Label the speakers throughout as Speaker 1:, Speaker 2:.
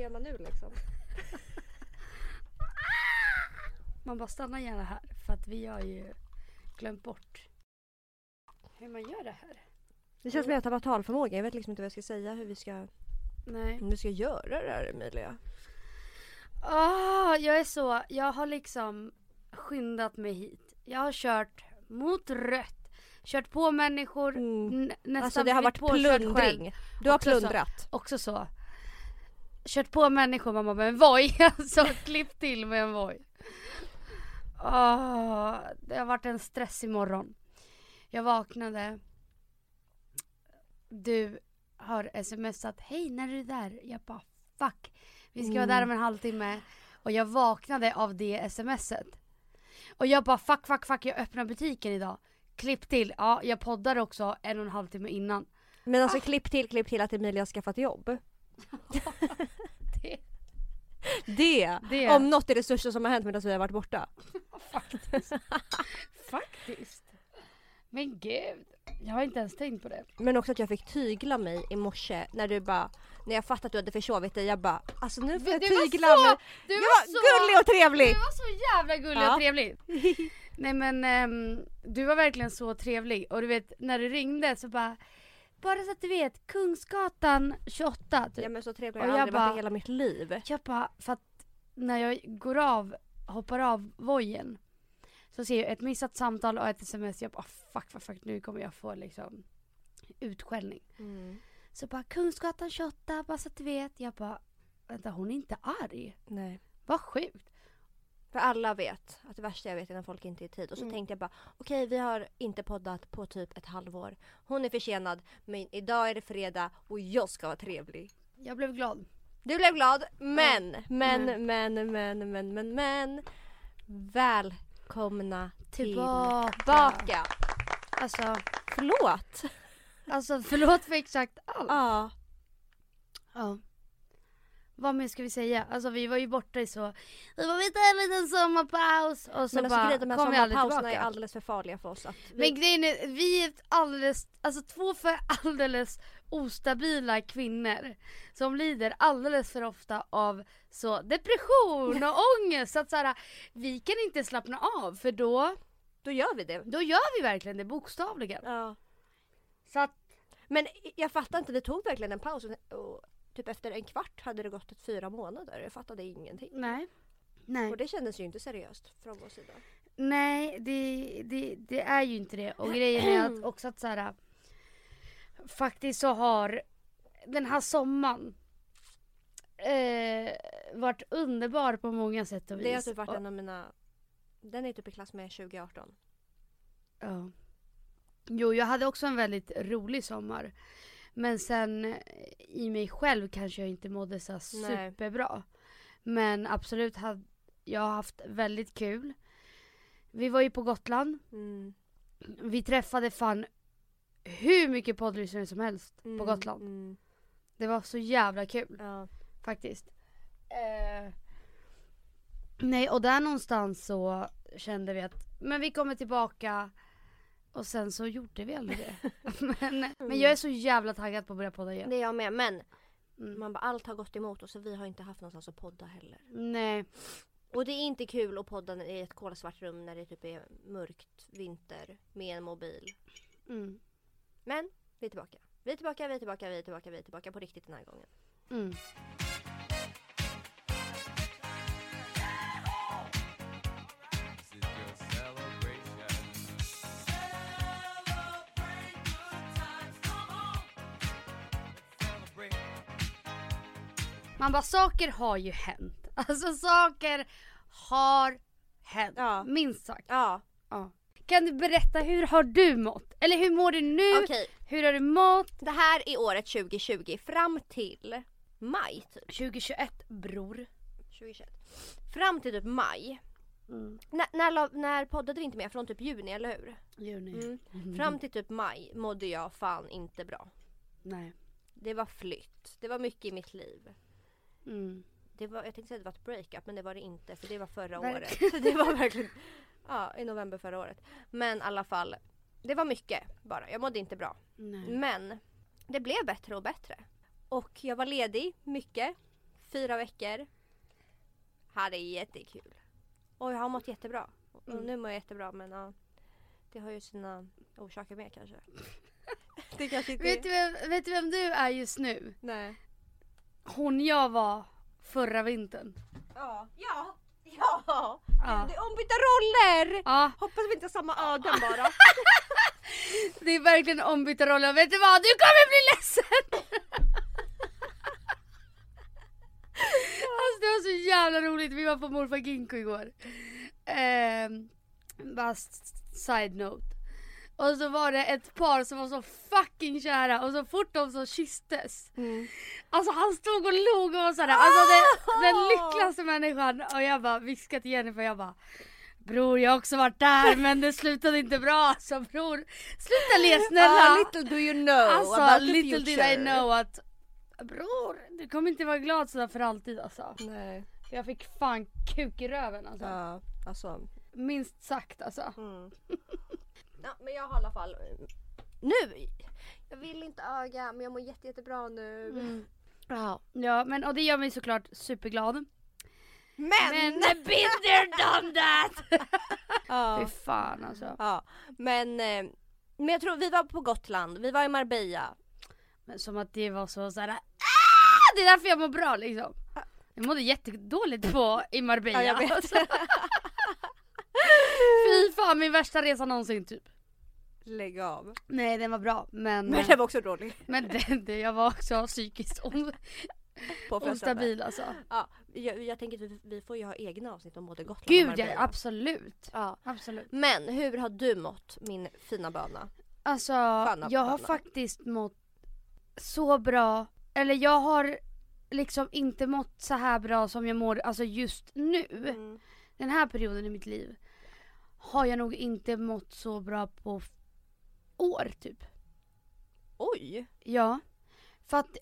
Speaker 1: gör man nu liksom?
Speaker 2: Man bara stannar gärna här för att vi har ju glömt bort hur man gör det här.
Speaker 1: Det känns som att jag tappar talförmåga. Jag vet liksom inte vad jag ska säga, hur vi ska,
Speaker 2: Nej.
Speaker 1: hur vi ska göra det här Emilia.
Speaker 2: Ah, jag är så, jag har liksom skyndat mig hit. Jag har kört mot rött. Kört på människor,
Speaker 1: Mm.
Speaker 2: nästan
Speaker 1: Alltså det har varit plundring. Du har
Speaker 2: Också så.
Speaker 1: plundrat.
Speaker 2: Också så. Kört på människor mamma med en voj. Alltså klipp till med en voj. Ah, det har varit en stressig morgon. Jag vaknade. Du har smsat. Hej när är du där? Jag bara fuck. Vi ska vara där om en halvtimme. Och jag vaknade av det smset. Och jag bara fuck fuck fuck jag öppnar butiken idag. Klipp till. Ja jag poddade också en och en halv timme innan.
Speaker 1: Men alltså klipp till, klipp till att Emilia har skaffat jobb.
Speaker 2: Det,
Speaker 1: Det,
Speaker 2: Det-
Speaker 1: om något är det största som har hänt medan vi har varit borta.
Speaker 2: Faktiskt. Faktiskt. Men gud. Jag har inte ens tänkt på det.
Speaker 1: Men också att jag fick tygla mig i morse när du bara när jag fattade att du hade försovit dig, jag bara alltså nu får jag
Speaker 2: Du var
Speaker 1: tygla
Speaker 2: så-
Speaker 1: mig.
Speaker 2: Du
Speaker 1: jag
Speaker 2: var
Speaker 1: var
Speaker 2: så-
Speaker 1: gullig och trevlig!
Speaker 2: Du var så jävla gullig
Speaker 1: Ja.
Speaker 2: och trevlig. Nej men ehm, du var verkligen så trevlig och du vet när du ringde så bara bara så att du vet Kungsgatan 28 typ.
Speaker 1: Ja men så trevlig
Speaker 2: Och
Speaker 1: har jag
Speaker 2: jag
Speaker 1: aldrig varit
Speaker 2: bara-
Speaker 1: i hela mitt liv.
Speaker 2: Jag bara, för att när jag går av, hoppar av vojen så ser jag ett missat samtal och ett sms. Jag bara fuck, fuck, fuck nu kommer jag få liksom utskällning.
Speaker 1: Mm.
Speaker 2: Så bara Kungsgatan 28, bara så att du vet. Jag bara, vänta hon är inte arg.
Speaker 1: Nej.
Speaker 2: Vad sjukt.
Speaker 1: För alla vet att det värsta jag vet är när folk inte är i tid. Och så
Speaker 2: Mm.
Speaker 1: tänkte jag bara okej vi har inte poddat på typ ett halvår. Hon är försenad men idag är det fredag och jag ska vara trevlig.
Speaker 2: Jag blev glad.
Speaker 1: Du blev glad men, men,
Speaker 2: Mm.
Speaker 1: men, men, men, men, men. Välkomna
Speaker 2: Tillbaka.
Speaker 1: tillbaka.
Speaker 2: Alltså,
Speaker 1: Förlåt.
Speaker 2: alltså förlåt för exakt allt.
Speaker 1: Ja.
Speaker 2: Ja. Vad mer ska vi säga? Alltså vi var ju borta i så, vi var vi tar en liten sommarpaus och så
Speaker 1: Men alltså
Speaker 2: bara
Speaker 1: här
Speaker 2: kom vi aldrig
Speaker 1: sommarpauserna är
Speaker 2: tillbaka.
Speaker 1: alldeles för farliga för oss. Att vi,
Speaker 2: Men grejen är, vi är alldeles, alltså två för alldeles ostabila kvinnor som lider alldeles för ofta av så depression och ångest. Så att så här, vi kan inte slappna av för då,
Speaker 1: då gör vi det.
Speaker 2: då gör vi verkligen det bokstavligen.
Speaker 1: Ja.
Speaker 2: Så att,
Speaker 1: Men jag fattar inte, det tog verkligen en paus. Och typ efter en kvart hade det gått ett fyra månader. Jag fattade ingenting.
Speaker 2: nej. Nej.
Speaker 1: Och det kändes ju inte seriöst från vår sida.
Speaker 2: Nej, det, det, det är ju inte det. Och grejen är att också att så här, faktiskt så har den här sommaren eh, varit underbar på många sätt och vis.
Speaker 1: Det har typ varit
Speaker 2: Och-
Speaker 1: en av mina... Den är typ i klass med 2018.
Speaker 2: Ja. Jo, jag hade också en väldigt rolig sommar. Men sen i mig själv kanske jag inte mådde så superbra. Men absolut, hade, jag har haft väldigt kul. Vi var ju på Gotland.
Speaker 1: Mm.
Speaker 2: Vi träffade fan hur mycket poddlyssnare som helst
Speaker 1: Mm,
Speaker 2: på Gotland.
Speaker 1: Mm.
Speaker 2: Det var så jävla kul
Speaker 1: Ja.
Speaker 2: faktiskt. Eh, nej, och där någonstans så kände vi att men vi kommer tillbaka och sen så gjorde vi aldrig det. men, men jag är så jävla taggad på att börja podda igen.
Speaker 1: Det är jag med. Men
Speaker 2: Mm.
Speaker 1: man bara, allt har gått emot oss och vi har inte haft någonstans att podda heller.
Speaker 2: Nej,
Speaker 1: Och det är inte kul att podda i ett kolsvart rum när det typ är mörkt vinter med en mobil.
Speaker 2: mm.
Speaker 1: Men vi är tillbaka. Vi är tillbaka, vi är tillbaka, vi är tillbaka, vi är tillbaka på riktigt den här gången.
Speaker 2: Mm. Man bara, saker har ju hänt. Alltså saker har hänt.
Speaker 1: Ja.
Speaker 2: Minst sagt.
Speaker 1: Ja,
Speaker 2: Ja. Kan du berätta, hur har du mått? Eller hur mår du nu?
Speaker 1: okej.
Speaker 2: Hur har du mått?
Speaker 1: Det här är året 2020 fram till maj typ.
Speaker 2: 2021 bror.
Speaker 1: 2021. Fram till typ maj.
Speaker 2: Mm.
Speaker 1: När, när, när poddade vi inte mer? Från typ juni, eller hur?
Speaker 2: Juni.
Speaker 1: Mm. Fram till typ maj mådde jag fan inte bra.
Speaker 2: Nej.
Speaker 1: Det var flytt. Det var mycket i mitt liv.
Speaker 2: Mm.
Speaker 1: Det var, jag tänkte säga att det var ett breakup men det var det inte för det var förra
Speaker 2: Verkligen.
Speaker 1: året. Det var verkligen ja, i november förra året. Men i alla fall, det var mycket bara. Jag mådde inte bra.
Speaker 2: Nej.
Speaker 1: Men det blev bättre och bättre. Och jag var ledig mycket. fyra veckor. Hade jättekul. Och jag har mått jättebra. Och
Speaker 2: Mm.
Speaker 1: nu mår jag jättebra men ja. Det har ju sina orsaker med kanske. det kanske inte
Speaker 2: Vet du, vem, vet du vem du är just nu?
Speaker 1: Nej.
Speaker 2: Hon jag var förra vintern.
Speaker 1: Ja. Ja. Ja.
Speaker 2: Ja.
Speaker 1: Det är ombytta roller!
Speaker 2: Ja,
Speaker 1: Hoppas vi inte har samma öden bara.
Speaker 2: det är verkligen ombytta roller. Vet du vad? Du kommer bli ledsen! alltså det var så jävla roligt. Vi var på morfar Ginkgo igår. Ehm, bara side note. Och så var det ett par som var så fucking kära och så fort de så kysstes.
Speaker 1: Mm.
Speaker 2: Alltså han stod och log och var såhär, alltså det, den
Speaker 1: Ah!
Speaker 2: lyckligaste människan. Och jag bara viskade till Jennifer, jag bara Bror jag har också varit där men det slutade inte bra så bror sluta le snälla.
Speaker 1: Ah, little do you know
Speaker 2: alltså
Speaker 1: about the
Speaker 2: little did I
Speaker 1: future.
Speaker 2: know att Bror du kommer inte vara glad sådär för alltid alltså.
Speaker 1: Nej.
Speaker 2: Jag fick fan kuk i röven alltså.
Speaker 1: Ja, alltså.
Speaker 2: Minst sagt alltså.
Speaker 1: Mm. ja, men jag har i alla fall nu. Jag vill inte öga men jag mår jätte, jättebra nu.
Speaker 2: Mm. Ja, ja men och det gör mig såklart superglad.
Speaker 1: Men!
Speaker 2: Men there done that!
Speaker 1: ja.
Speaker 2: Fy fan alltså.
Speaker 1: ja. Men, eh, men jag tror vi var på Gotland, vi var i Marbella.
Speaker 2: Men som att det var så såhär ah! Det är därför jag mår bra liksom. Jag mådde jättedåligt på i Marbella.
Speaker 1: Ja, jag vet.
Speaker 2: Fy fan min värsta resa någonsin typ.
Speaker 1: Lägg av.
Speaker 2: Nej den var bra men,
Speaker 1: Men det var också dålig.
Speaker 2: men det, det, jag var också psykiskt on, ostabil alltså.
Speaker 1: Ja, jag, jag tänker att vi, vi får ju ha egna avsnitt om både Gotland och
Speaker 2: Gud ja, absolut.
Speaker 1: Ja.
Speaker 2: Absolut.
Speaker 1: Men hur har du mått min fina böna?
Speaker 2: Alltså
Speaker 1: Sköna
Speaker 2: jag har
Speaker 1: böna.
Speaker 2: faktiskt mått så bra. Eller jag har liksom inte mått så här bra som jag mår alltså just nu.
Speaker 1: Mm.
Speaker 2: Den här perioden i mitt liv har jag nog inte mått så bra på år typ.
Speaker 1: Oj!
Speaker 2: Ja. För att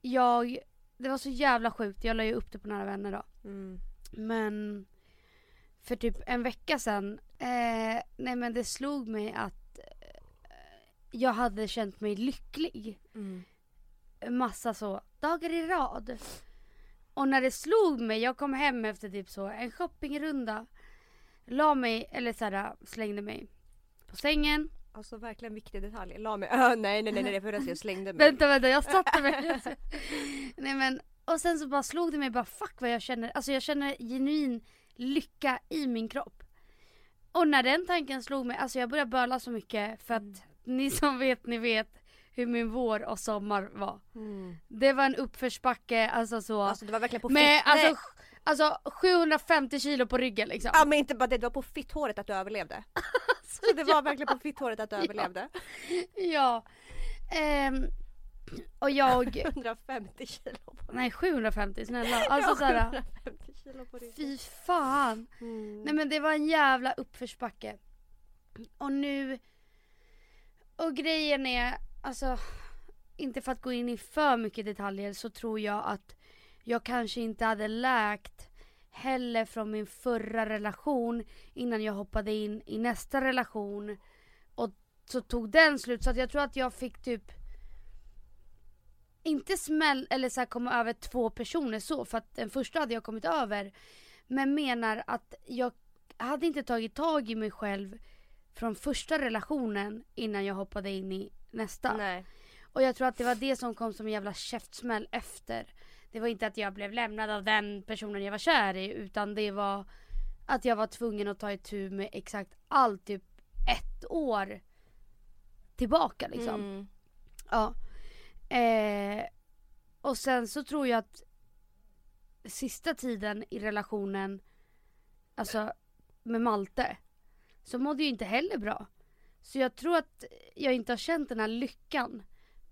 Speaker 2: jag, det var så jävla sjukt, jag la ju upp det på Nära Vänner då.
Speaker 1: Mm.
Speaker 2: Men för typ en vecka sedan, eh, nej men det slog mig att eh, jag hade känt mig lycklig.
Speaker 1: Mm.
Speaker 2: Massa så dagar i rad. Och när det slog mig, jag kom hem efter typ så en shoppingrunda. La mig, eller såhär slängde mig på sängen.
Speaker 1: Alltså verkligen viktig detalj. La mig, Ö, nej nej nej, nej för jag slängde mig.
Speaker 2: Vänta vänta, jag satte mig. nej men, och sen så bara slog det mig bara fuck vad jag känner. Alltså jag känner genuin lycka i min kropp. Och när den tanken slog mig, alltså jag började böla så mycket för att ni som vet, ni vet hur min vår och sommar var.
Speaker 1: Mm.
Speaker 2: Det var en uppförsbacke, alltså så.
Speaker 1: Alltså det var verkligen på
Speaker 2: med alltså, alltså 750 kilo på ryggen liksom.
Speaker 1: Ja men inte bara det, det var på fitthåret att du överlevde. Så det var verkligen på fitthåret att du överlevde.
Speaker 2: Ja. Ehm, och jag,
Speaker 1: 150 kilo på
Speaker 2: nej 750 snälla. Alltså såhär,
Speaker 1: 150 kilo på ryggen.
Speaker 2: fy fan.
Speaker 1: Mm.
Speaker 2: Nej men det var en jävla uppförsbacke. Och nu, och grejen är, alltså inte för att gå in i för mycket detaljer så tror jag att jag kanske inte hade läkt heller från min förra relation innan jag hoppade in i nästa relation. Och så tog den slut så att jag tror att jag fick typ inte smäll eller så här komma över två personer så för att den första hade jag kommit över. Men menar att jag hade inte tagit tag i mig själv från första relationen innan jag hoppade in i nästa.
Speaker 1: Nej.
Speaker 2: Och jag tror att det var det som kom som en jävla käftsmäll efter. Det var inte att jag blev lämnad av den personen jag var kär i utan det var att jag var tvungen att ta itu med exakt allt typ ett år tillbaka liksom.
Speaker 1: Mm.
Speaker 2: Ja. Eh, och sen så tror jag att sista tiden i relationen, alltså med Malte, så mådde jag inte heller bra. Så jag tror att jag inte har känt den här lyckan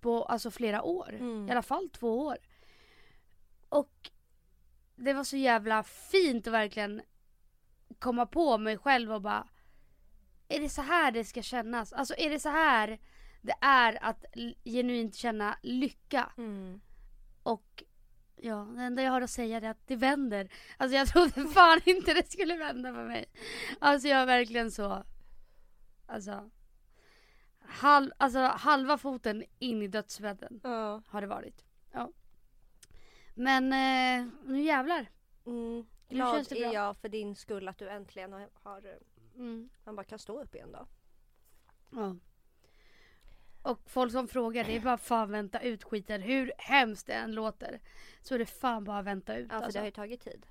Speaker 2: på alltså flera år.
Speaker 1: Mm.
Speaker 2: I alla fall två år. Och det var så jävla fint att verkligen komma på mig själv och bara Är det så här det ska kännas? Alltså är det så här det är att genuint känna lycka?
Speaker 1: Mm.
Speaker 2: Och ja, det enda jag har att säga är att det vänder. Alltså jag trodde fan inte det skulle vända för mig. Alltså jag är verkligen så, alltså, halv, alltså halva foten in i dödsbädden
Speaker 1: Ja.
Speaker 2: har det varit. Ja. Men eh, nu jävlar.
Speaker 1: Mm.
Speaker 2: Nu
Speaker 1: Glad
Speaker 2: känns det
Speaker 1: är
Speaker 2: bra.
Speaker 1: jag för din skull att du äntligen har, har
Speaker 2: Mm.
Speaker 1: man bara kan stå upp igen då.
Speaker 2: Ja. Och folk som frågar, det är bara fan vänta ut skiten. Hur hemskt det än låter. Så är det fan bara vänta ut
Speaker 1: Ja, för
Speaker 2: alltså.
Speaker 1: det har ju tagit tid.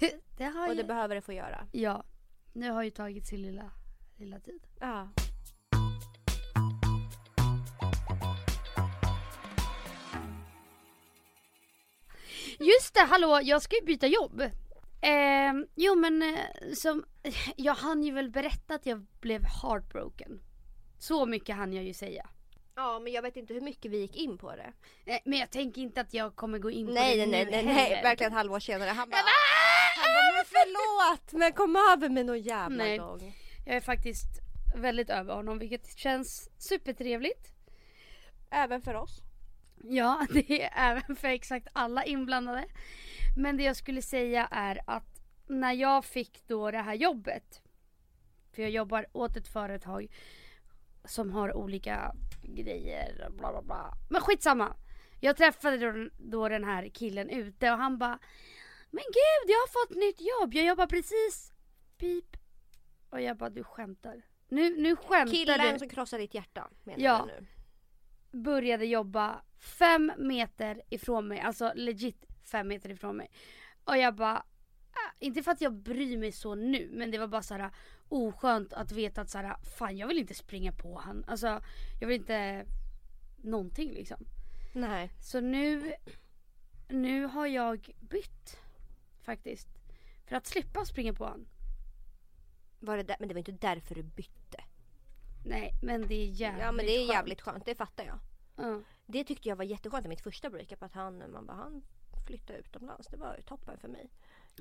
Speaker 2: det, det har
Speaker 1: Och
Speaker 2: ju...
Speaker 1: det behöver det få göra.
Speaker 2: Ja. Nu har ju tagit sin lilla, lilla tid.
Speaker 1: Ja.
Speaker 2: Just det, hallå, jag ska ju byta jobb. Eh, jo men eh, som, jag hann ju väl berätta att jag blev heartbroken. Så mycket hann jag ju säga.
Speaker 1: Ja, men jag vet inte hur mycket vi gick in på det.
Speaker 2: Eh, men jag tänker inte att jag kommer gå in
Speaker 1: Nej,
Speaker 2: på
Speaker 1: nej,
Speaker 2: det
Speaker 1: nej,
Speaker 2: nu
Speaker 1: nej, nej,
Speaker 2: heller.
Speaker 1: verkligen ett halvår senare. Han bara, han bara men förlåt, men kom över mig någon jävla
Speaker 2: Nej.
Speaker 1: gång.
Speaker 2: Jag är faktiskt väldigt över honom vilket känns supertrevligt.
Speaker 1: Även för oss.
Speaker 2: Ja, det är även för exakt alla inblandade. Men det jag skulle säga är att när jag fick då det här jobbet. För jag jobbar åt ett företag som har olika grejer. Bla bla bla. Men skitsamma. Jag träffade då, då den här killen ute och han bara Men gud jag har fått nytt jobb. Jag jobbar precis. Pip. Och jag bara du skämtar. Nu, nu skämtar
Speaker 1: Killen
Speaker 2: du
Speaker 1: som krossar ditt hjärta menar
Speaker 2: Ja.
Speaker 1: du nu.
Speaker 2: Började jobba fem meter ifrån mig, alltså legit fem meter ifrån mig. Och jag bara, äh, inte för att jag bryr mig så nu, men det var bara så här oskönt att veta att så här, fan jag vill inte springa på han. Alltså jag vill inte någonting liksom.
Speaker 1: Nej.
Speaker 2: Så nu, nu har jag bytt faktiskt. För att slippa springa på han.
Speaker 1: Var det där? Men det var inte därför du bytte.
Speaker 2: Nej men det är jävligt
Speaker 1: Ja men det är
Speaker 2: skönt.
Speaker 1: jävligt skönt, det fattar jag.
Speaker 2: Ja.
Speaker 1: Det tyckte jag var jätteskönt i mitt första breakup att han, man bara, han flyttade utomlands. Det var toppen för mig.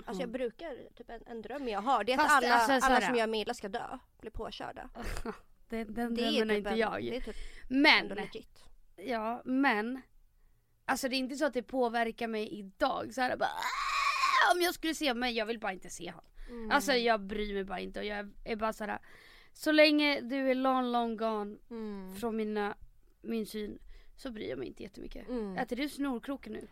Speaker 1: Alltså jag brukar, typ en, en dröm jag har, det är att
Speaker 2: Fast,
Speaker 1: alla,
Speaker 2: alltså,
Speaker 1: alla som jag mig illa ska dö. Bli påkörda.
Speaker 2: Det, den
Speaker 1: Det
Speaker 2: drömmen är
Speaker 1: typ
Speaker 2: inte
Speaker 1: en-
Speaker 2: jag.
Speaker 1: Det är typ
Speaker 2: Men
Speaker 1: legit.
Speaker 2: Ja, men. Alltså det är inte så att det påverkar mig idag. Så här, bara, om jag skulle se mig, jag vill bara inte se honom.
Speaker 1: Mm.
Speaker 2: Alltså jag bryr mig bara inte och jag är bara så här. Så länge du är long long gone
Speaker 1: Mm.
Speaker 2: från mina, min syn så bryr jag mig inte jättemycket.
Speaker 1: Mm.
Speaker 2: Äter du snorkroken nu?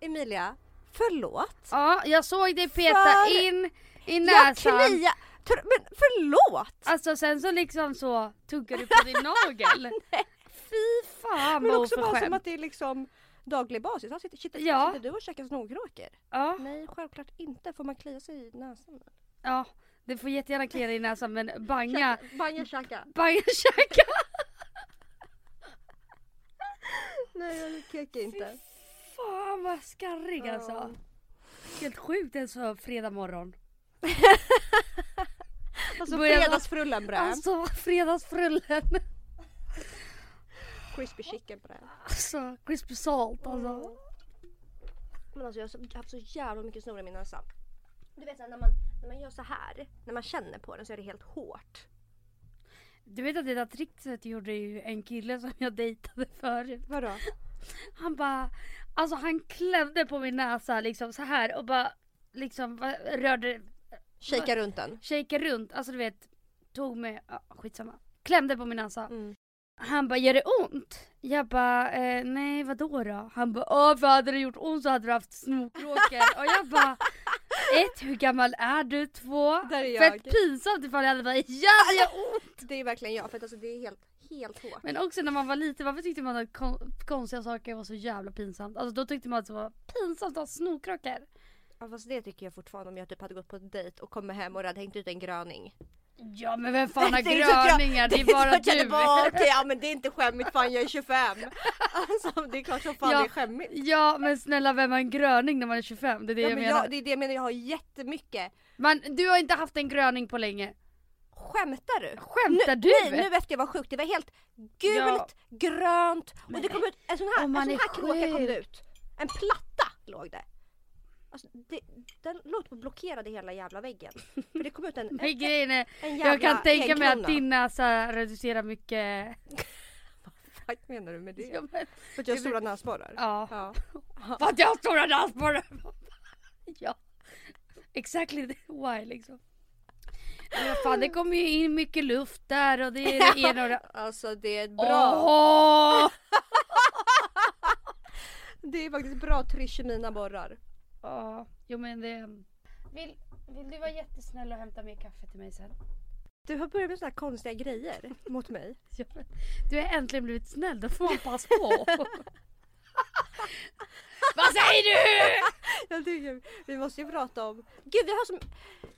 Speaker 1: Emilia, förlåt.
Speaker 2: Ja, jag såg dig peta
Speaker 1: För-
Speaker 2: in i
Speaker 1: Jag
Speaker 2: näsan.
Speaker 1: kliar, tr- men förlåt!
Speaker 2: Alltså sen så liksom så tuggar du på din nagel. Fy fan
Speaker 1: Men
Speaker 2: vad
Speaker 1: också bara som att det är liksom daglig basis. Han sitter, sitter,
Speaker 2: Ja.
Speaker 1: sitter du och käkar snorkråkor?
Speaker 2: Ja,
Speaker 1: Nej, självklart inte. Får man klia sig i näsan?
Speaker 2: ja, du får jättegärna klia dig i näsan men banga,
Speaker 1: Banja käka.
Speaker 2: banga käka.
Speaker 1: Nej, jag käkar inte.
Speaker 2: Fan vad skarrig alltså.
Speaker 1: Ja.
Speaker 2: Helt sjukt en så fredag morgon.
Speaker 1: Alltså
Speaker 2: Börjar-
Speaker 1: fredagsfrullen bre.
Speaker 2: Alltså fredagsfrullen.
Speaker 1: Crispy chicken bre.
Speaker 2: Alltså crispy salt alltså.
Speaker 1: Men alltså jag har så- jag har haft så jävla mycket snor i min näsa. Du vet när man, när man gör så här, när man känner på den så är det helt hårt.
Speaker 2: Du vet att det där tricket gjorde ju en kille som jag dejtade förut.
Speaker 1: Vadå?
Speaker 2: Han bara, alltså han klämde på min näsa liksom så här och bara liksom rörde,
Speaker 1: Shaka runt den.
Speaker 2: shakade runt. Alltså du vet, tog mig, ja, skitsamma. Klämde på min näsa.
Speaker 1: Mm.
Speaker 2: Han bara, gör det ont? Jag bara, eh, nej vadå då? Han bara, åh för hade det gjort ont så hade du haft snorkråkor. och jag bara, ett, hur gammal är du? Två,
Speaker 1: Där är
Speaker 2: fett
Speaker 1: jag.
Speaker 2: pinsamt ifall jag hade bara, har ont.
Speaker 1: Det är verkligen jag för att alltså det är helt, helt hårt.
Speaker 2: Men också när man var liten, varför tyckte man att kon- konstiga saker var så jävla pinsamt? Alltså då tyckte man att det var pinsamt att ha snorkråkor.
Speaker 1: Ja, fast det tycker jag fortfarande om jag typ hade gått på en dejt och kommer hem och hade hängt ut en gröning.
Speaker 2: Ja men vem fan har
Speaker 1: Det är
Speaker 2: gröningar? Det är bara du.
Speaker 1: bara, Okej, ja men det är inte skämmigt fan jag är 25. Alltså det är klart som fan
Speaker 2: Ja.
Speaker 1: det är skämmigt.
Speaker 2: Ja men snälla vem har en gröning när man är 25? Det är det
Speaker 1: Ja,
Speaker 2: jag
Speaker 1: men
Speaker 2: menar.
Speaker 1: jag, det är det jag menar, jag har jättemycket.
Speaker 2: Man, du har inte haft en gröning på länge.
Speaker 1: Skämtar du?
Speaker 2: Skämtar
Speaker 1: nu,
Speaker 2: du?
Speaker 1: Nej, nu efter jag var sjuk, det var helt gult,
Speaker 2: Ja.
Speaker 1: grönt och
Speaker 2: Men-
Speaker 1: det kom ut en sån här, en sån
Speaker 2: är
Speaker 1: här kråka kom det ut. En platta låg det. Alltså, det den låg att blockerade hela jävla väggen. För det kom ut en, en,
Speaker 2: är,
Speaker 1: en jävla
Speaker 2: jag kan tänka mig att din näsa reducerar mycket.
Speaker 1: Vad menar du med det?
Speaker 2: Ja, men-
Speaker 1: För att jag har stora näsborrar?
Speaker 2: ja.
Speaker 1: Ja.
Speaker 2: För att jag har stora näsborrar! ja. Exactly why liksom. Men fan det kommer ju in mycket luft där och det är det det
Speaker 1: Alltså det är ett bra,
Speaker 2: Åh!
Speaker 1: Det är faktiskt bra trysch i mina borrar.
Speaker 2: Ja, jo men det... Vill, vill du vara jättesnäll och hämta mer kaffe till mig sen?
Speaker 1: Du har börjat med sådana här konstiga grejer mot mig.
Speaker 2: Ja, men Du har äntligen blivit snäll, då får man passa på. Vad säger du?
Speaker 1: Jag tycker vi måste ju prata om... Gud vi har så...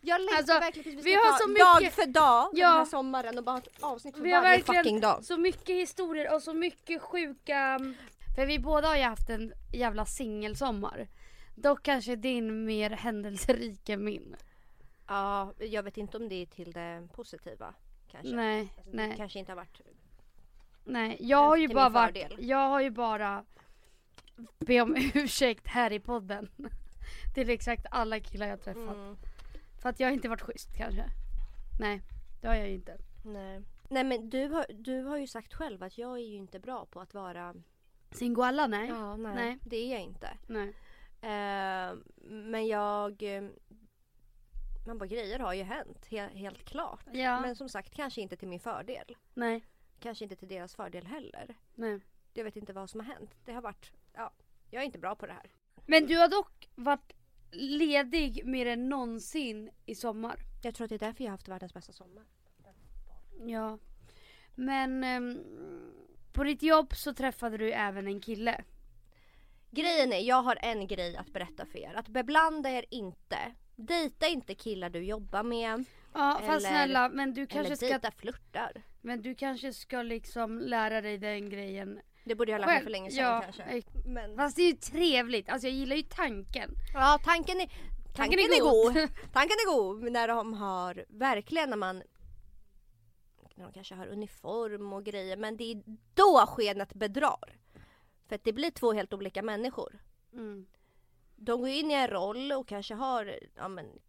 Speaker 1: Jag längtar
Speaker 2: Alltså,
Speaker 1: verkligen tills vi,
Speaker 2: vi
Speaker 1: ska
Speaker 2: har
Speaker 1: ta
Speaker 2: så
Speaker 1: dag
Speaker 2: mycket-
Speaker 1: för dag
Speaker 2: Ja.
Speaker 1: den här sommaren och bara ha ett avsnitt för
Speaker 2: Vi har
Speaker 1: varje
Speaker 2: verkligen
Speaker 1: fucking dag.
Speaker 2: så mycket historier och så mycket sjuka... För vi båda har ju haft en jävla singelsommar. Dock kanske din mer händelserik än min.
Speaker 1: Ja, jag vet inte om det är till det positiva. Kanske.
Speaker 2: Nej,
Speaker 1: Alltså, Det
Speaker 2: nej,
Speaker 1: kanske inte har varit...
Speaker 2: nej. Jag har ju bara varit, jag har ju bara be om ursäkt här i podden. Till exakt alla killar jag träffat.
Speaker 1: Mm,
Speaker 2: För att jag har inte varit schysst kanske. Nej, det har jag ju inte.
Speaker 1: nej. Nej men du har, du har ju sagt själv att jag är ju inte bra på att vara...
Speaker 2: Singoalla nej.
Speaker 1: Ja, nej,
Speaker 2: Nej.
Speaker 1: Det är jag inte.
Speaker 2: nej.
Speaker 1: Eh, men jag... eh, Man bara grejer har ju hänt, he- helt klart.
Speaker 2: Ja,
Speaker 1: Men som sagt kanske inte till min fördel.
Speaker 2: nej,
Speaker 1: Kanske inte till deras fördel heller.
Speaker 2: nej.
Speaker 1: Jag vet inte vad som har hänt. Det har varit... Ja, jag är inte bra på det här.
Speaker 2: Men du har dock varit ledig mer än någonsin i sommar.
Speaker 1: Jag tror att det är därför jag har haft världens bästa sommar.
Speaker 2: Ja. Men ehm, på ditt jobb så träffade du även en kille.
Speaker 1: Grejen är, jag har en grej att berätta för er. Att beblanda er inte. Dejta inte killar du jobbar med.
Speaker 2: Ja fast
Speaker 1: Eller-
Speaker 2: snälla men du
Speaker 1: Eller
Speaker 2: kanske ska,
Speaker 1: dejta flörtar.
Speaker 2: men du kanske ska liksom lära dig den grejen
Speaker 1: Det borde jag ha lärt mig för länge sedan
Speaker 2: ja,
Speaker 1: kanske. Men...
Speaker 2: Fast det är ju trevligt, alltså jag gillar ju tanken.
Speaker 1: Ja, tanken är, tanken
Speaker 2: Tanken är
Speaker 1: är
Speaker 2: god.
Speaker 1: god. Tanken är god när de har, verkligen när man när de kanske har uniform och grejer men det är då skenet bedrar. För att det blir två helt olika människor.
Speaker 2: Mm.
Speaker 1: De går in i en roll och kanske har ja, men,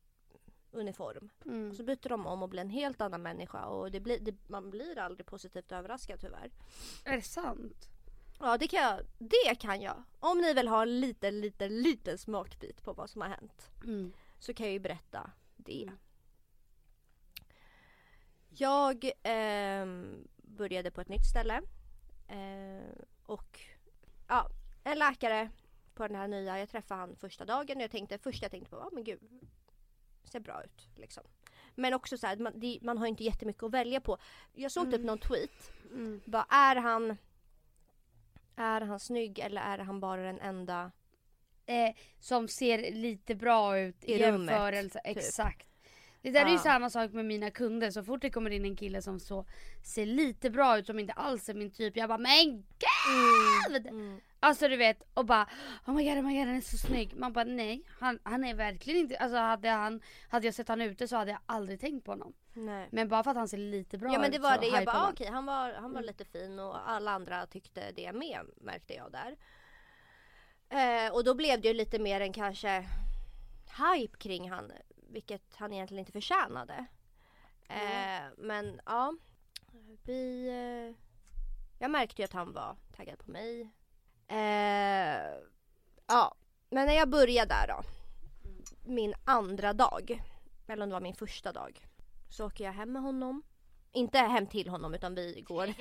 Speaker 1: uniform.
Speaker 2: Mm.
Speaker 1: Och så byter de om och blir en helt annan människa och det blir, det, man blir aldrig positivt överraskad tyvärr.
Speaker 2: Är det sant?
Speaker 1: Ja det kan jag, det kan jag. Om ni vill ha en liten, liten, liten smakbit på vad som har hänt.
Speaker 2: Mm.
Speaker 1: så kan jag ju berätta det.
Speaker 2: Mm.
Speaker 1: Jag ehm, började på ett nytt ställe. Eh, och ja, en läkare på den här nya. Jag träffade han första dagen och jag tänkte, först jag tänkte på, ja men gud, ser bra ut liksom. Men också så här, man, det, man har inte jättemycket att välja på. Jag såg typ
Speaker 2: Mm.
Speaker 1: någon tweet.
Speaker 2: Mm.
Speaker 1: Bara, är han är han snygg eller är han bara den enda?
Speaker 2: Eh, som ser lite bra ut i
Speaker 1: I rummet,
Speaker 2: jämförelse.
Speaker 1: typ.
Speaker 2: Exakt. Det där är ju samma sak med mina kunder. Så fort det kommer in en kille som så ser lite bra ut som inte alls är min typ. Jag bara men gud!
Speaker 1: Mm.
Speaker 2: Alltså du vet och bara oh my god, oh my god han är så snygg. Man bara nej han, han är verkligen inte, alltså hade, han, hade jag sett han ute så hade jag aldrig tänkt på honom.
Speaker 1: Nej.
Speaker 2: Men bara för att han ser lite bra
Speaker 1: Ja men
Speaker 2: ut
Speaker 1: det var det, jag bara okej han var, han var
Speaker 2: Mm.
Speaker 1: lite fin och alla andra tyckte det med märkte jag där. Eh, och då blev det ju lite mer än kanske hype kring han, vilket han egentligen inte förtjänade. Eh, men ja, vi... Eh, jag märkte ju att han var taggad på mig. Eh, ja, men när jag började där då, min andra dag, eller om det var min första dag, så åker jag hem med honom. Inte hem till honom utan vi går,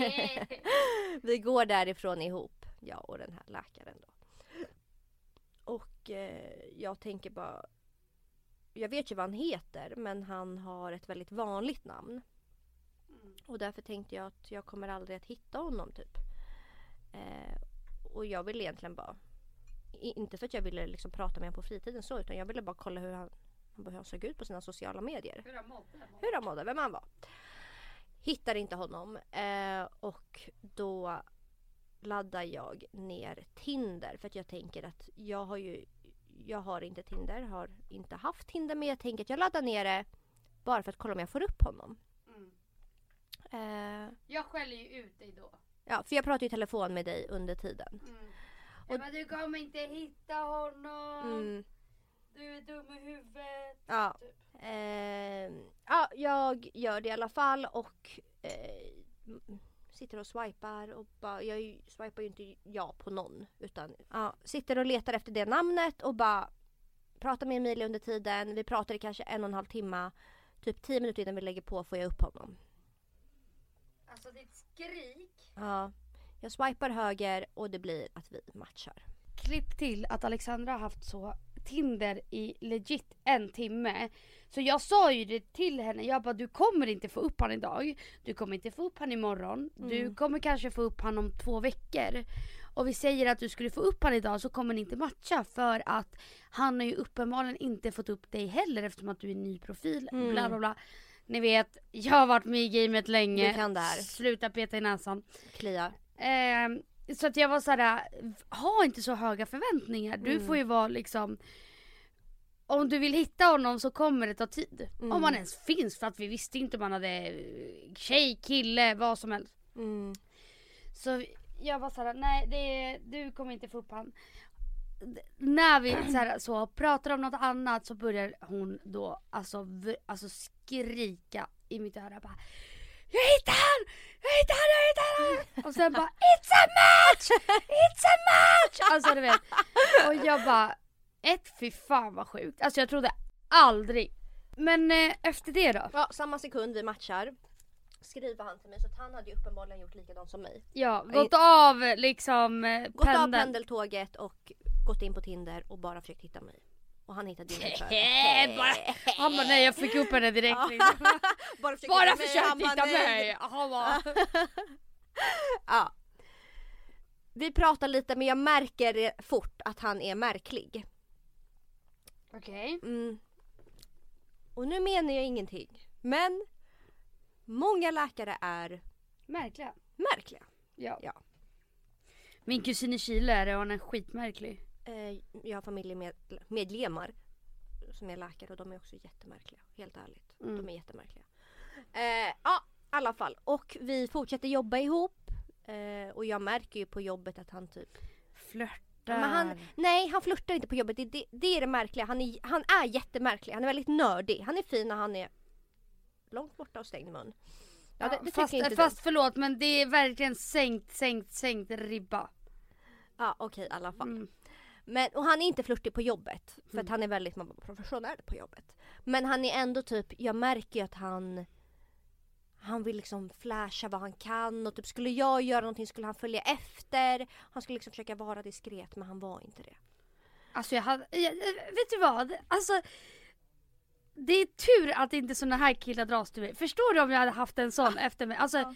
Speaker 1: vi går därifrån ihop, jag och den här läkaren då. Och eh, jag tänker bara, jag vet ju vad han heter men han har ett väldigt vanligt namn. Och därför tänkte jag att jag kommer aldrig att hitta honom typ. Eh, och jag ville egentligen bara, inte för att jag ville liksom prata med honom på fritiden så utan jag ville bara kolla hur han, hur han såg ut på sina sociala medier hur han mådde, vem han var. Hittar inte honom eh, och då laddar jag ner Tinder för att jag tänker att jag har ju jag har inte Tinder, har inte haft Tinder men jag tänker att jag laddar ner det bara för att kolla om jag får upp honom.
Speaker 2: Mm.
Speaker 1: Eh,
Speaker 2: Jag skäller ju ut dig då.
Speaker 1: ja, för jag pratar ju i telefon med dig under tiden.
Speaker 2: Mm.
Speaker 1: Och-
Speaker 2: bara, du kommer inte hitta honom.
Speaker 1: Mm,
Speaker 2: Du är dum i huvudet.
Speaker 1: ja.
Speaker 2: Typ.
Speaker 1: Eh, ja, jag gör det i alla fall och eh, sitter och swipar och bara, jag swipar ju inte ja på någon utan ja, sitter och letar efter det namnet och bara pratar med Emilia under tiden. Vi pratar i kanske en och en halv timme. Typ tio minuter innan vi lägger på får jag upp honom.
Speaker 2: Alltså ditt skrik.
Speaker 1: Ja, jag swipar höger och det blir att vi matchar.
Speaker 2: klipp till att Alexandra har haft så Tinder i legit en timme. Så jag sa ju det till henne, jag bara du kommer inte få upp han idag. Du kommer inte få upp han imorgon. Du
Speaker 1: Mm.
Speaker 2: kommer kanske få upp han om två veckor. Och vi säger att du skulle få upp han idag så kommer ni inte matcha för att han har ju uppenbarligen inte fått upp dig heller eftersom att du är ny profil.
Speaker 1: Mm.
Speaker 2: Bla bla bla. Ni vet, jag har varit med i gamet länge.
Speaker 1: Du kan det här.
Speaker 2: Sluta peta i näsan.
Speaker 1: Klia.
Speaker 2: Ehm, så att jag var såhär, ha inte så höga förväntningar. Du
Speaker 1: Mm.
Speaker 2: får ju vara liksom om du vill hitta honom så kommer det ta tid.
Speaker 1: Mm.
Speaker 2: Om han ens finns för att vi visste inte om han hade tjej, kille, vad som helst.
Speaker 1: Mm.
Speaker 2: Så jag var såhär, nej det, du kommer inte få upp han. D- När vi såhär, så pratar om något annat så börjar hon då alltså, alltså skrika i mitt öra bara Jag hittade han! Jag hittade han! Jag hittade han! Och sen bara It's a match! It's a match! Alltså du vet. Och jag bara ett fy fan vad sjukt. Alltså jag trodde aldrig. Men eh, efter det då?
Speaker 1: Ja, samma sekund vi matchar skriver han till mig så att han hade ju uppenbarligen gjort likadant som mig.
Speaker 2: Ja, gått av liksom eh,
Speaker 1: Gått av pendeltåget och gått in på Tinder och bara försökt hitta mig. Och han hittade ju mig
Speaker 2: bara- Han bara nej jag fick upp henne direkt. Liksom.
Speaker 1: bara försökt
Speaker 2: Bara
Speaker 1: hitta mig,
Speaker 2: hitta mig. Han bara,
Speaker 1: Ja. Vi pratar lite men jag märker fort att han är märklig.
Speaker 2: Okej.
Speaker 1: Mm. Och nu menar jag ingenting. Men många läkare är
Speaker 2: Märkliga.
Speaker 1: märkliga.
Speaker 2: Ja.
Speaker 1: Ja.
Speaker 2: Min kusin i Chile är det och han är skitmärklig.
Speaker 1: Eh, jag har familjemedlemmar som är läkare och de är också jättemärkliga. Helt ärligt.
Speaker 2: Mm.
Speaker 1: De är jättemärkliga. Eh, ja, i alla fall. Och vi fortsätter jobba ihop. Eh, och jag märker ju på jobbet att han typ
Speaker 2: Flörtar.
Speaker 1: Men han, nej, han flörtar inte på jobbet. Det, det, det är det märkliga. Han är, han är jättemärklig. Han är väldigt nördig. Han är fin när han är långt borta och stängd mun. Ja, det, det
Speaker 2: fast,
Speaker 1: inte
Speaker 2: fast förlåt men det är verkligen sänkt, sänkt, sänkt ribba.
Speaker 1: Ja, okej i alla fall.
Speaker 2: Mm.
Speaker 1: Men, och han är inte flörtig på jobbet. För
Speaker 2: Mm.
Speaker 1: att han är väldigt professionell på jobbet. Men han är ändå typ, jag märker ju att han han vill liksom flasha vad han kan och typ skulle jag göra någonting skulle han följa efter. Han skulle liksom försöka vara diskret men han var inte det.
Speaker 2: Alltså jag hade, jag, vet du vad? Alltså det är tur att inte såna här killar dras till mig. Förstår du om jag hade haft en sån efter mig? Alltså
Speaker 1: Ja.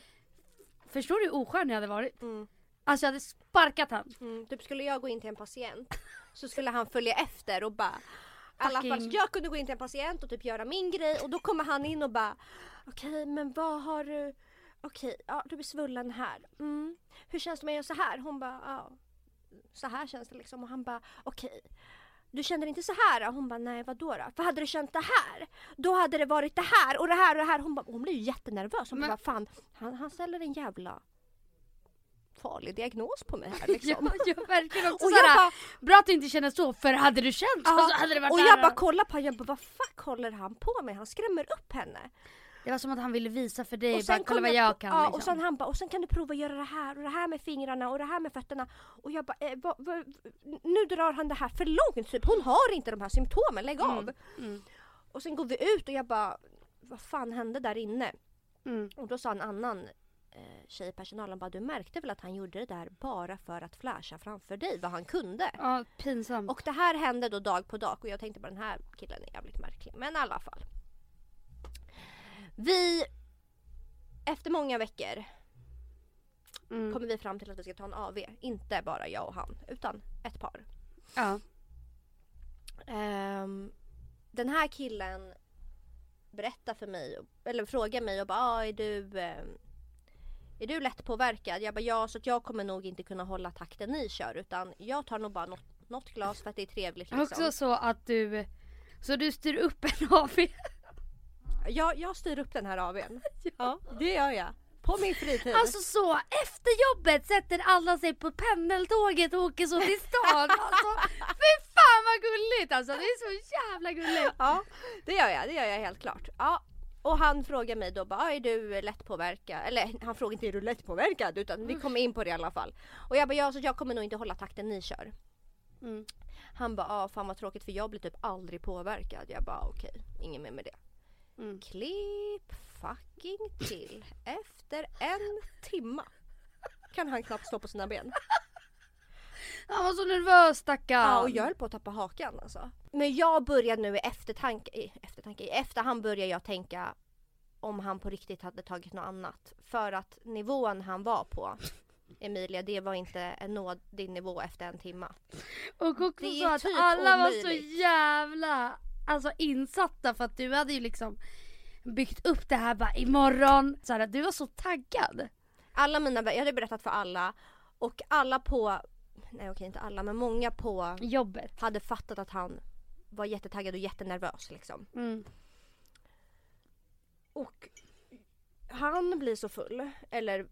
Speaker 2: förstår du hur oskön jag hade varit?
Speaker 1: Mm.
Speaker 2: Alltså jag hade sparkat han.
Speaker 1: Mm, typ skulle jag gå in till en patient så skulle han följa efter och bara i alla fall, jag kunde gå in till en patient och typ göra min grej och då kommer han in och bara Okej men vad har du Okej, ja du blir svullen här. Mm. Hur känns det med att göra så här? Hon bara ja Så här känns det liksom och han bara okej du känner inte så här? Hon bara nej vadå då? För hade du känt det här då hade det varit det här och det här och det här. Hon, bara, hon blir ju jättenervös. Hon
Speaker 2: Men-
Speaker 1: bara fan han, han ställer en jävla farlig diagnos på mig här liksom.
Speaker 2: Ja, jag verkligen också
Speaker 1: Och
Speaker 2: såhär,
Speaker 1: jag bara,
Speaker 2: bra att du inte känner så för hade du känt
Speaker 1: Ja,
Speaker 2: så hade det varit
Speaker 1: och jag bara kollar på honom, vad fuck håller han på med? Han skrämmer upp henne.
Speaker 2: Det var som att han ville visa för dig,
Speaker 1: och
Speaker 2: bara kolla vad
Speaker 1: jag
Speaker 2: kan
Speaker 1: ja,
Speaker 2: liksom.
Speaker 1: och sen han bara, och sen kan du prova att göra det här och det här med fingrarna och det här med fötterna. Och jag bara, eh, vad- vad- nu drar han det här för långt typ. Hon har inte de här symptomen, lägg av.
Speaker 2: Mm, mm,
Speaker 1: Och sen går vi ut och jag bara, vad fan hände där inne?
Speaker 2: mm.
Speaker 1: Och då sa en annan eh, tjej i personalen bara, du märkte väl att han gjorde det där bara för att flasha framför dig vad han kunde?
Speaker 2: Ja, pinsamt.
Speaker 1: Och det här hände då dag på dag och jag tänkte bara den här killen är jävligt märklig. Men i alla fall. Vi, efter många veckor
Speaker 2: mm.
Speaker 1: kommer vi fram till att vi ska ta en AV. Inte bara jag och han, utan ett par.
Speaker 2: Ja.
Speaker 1: Ehm, den här killen berättar för mig, eller frågar mig och bara ah, är du ehm, är du lätt påverkad? Jag bara ja, så att jag kommer nog inte kunna hålla takten ni kör utan jag tar nog bara något, något glas för att det är trevligt liksom.
Speaker 2: Också så att du, så du styr upp en AV.
Speaker 1: Jag, jag styr upp den här AWn. Ja, det gör jag. På min fritid.
Speaker 2: Alltså så, efter jobbet sätter alla sig på pendeltåget och åker så till stan. Alltså, fy fan vad gulligt alltså, det är så jävla gulligt.
Speaker 1: Ja, det gör jag. Det gör jag helt klart. Ja. Och han frågar mig då bara, "Ah, är du lättpåverkad? Eller han frågar inte är du lättpåverkad utan vi kommer in på det i alla fall. Och jag bara, ja så jag kommer nog inte hålla takten ni kör.
Speaker 2: Mm.
Speaker 1: Han bara, ja fan vad tråkigt för jag blir typ aldrig påverkad. Jag bara okej, ingen mer med det.
Speaker 2: Mm.
Speaker 1: Klipp fucking till. Efter en timma kan han knappt stå på sina ben.
Speaker 2: Han var så nervös stackarn.
Speaker 1: Ja, och jag höll på att tappa hakan alltså. Men jag började nu i eftertanke, i eftertanke, i efterhand börjar jag tänka om han på riktigt hade tagit något annat. För att nivån han var på, Emilia, det var inte en nådig nivå efter en timma.
Speaker 2: Och också så att
Speaker 1: typ
Speaker 2: alla var så
Speaker 1: omöjligt.
Speaker 2: jävla alltså, insatta för att du hade ju liksom byggt upp det här bara imorgon. Så här, du var så taggad.
Speaker 1: Alla mina jag hade berättat för alla och alla på, nej okej inte alla men många på
Speaker 2: Jobbet.
Speaker 1: hade fattat att han var jättetaggad och jättenervös liksom.
Speaker 2: Mm.
Speaker 1: Och han blir så full, eller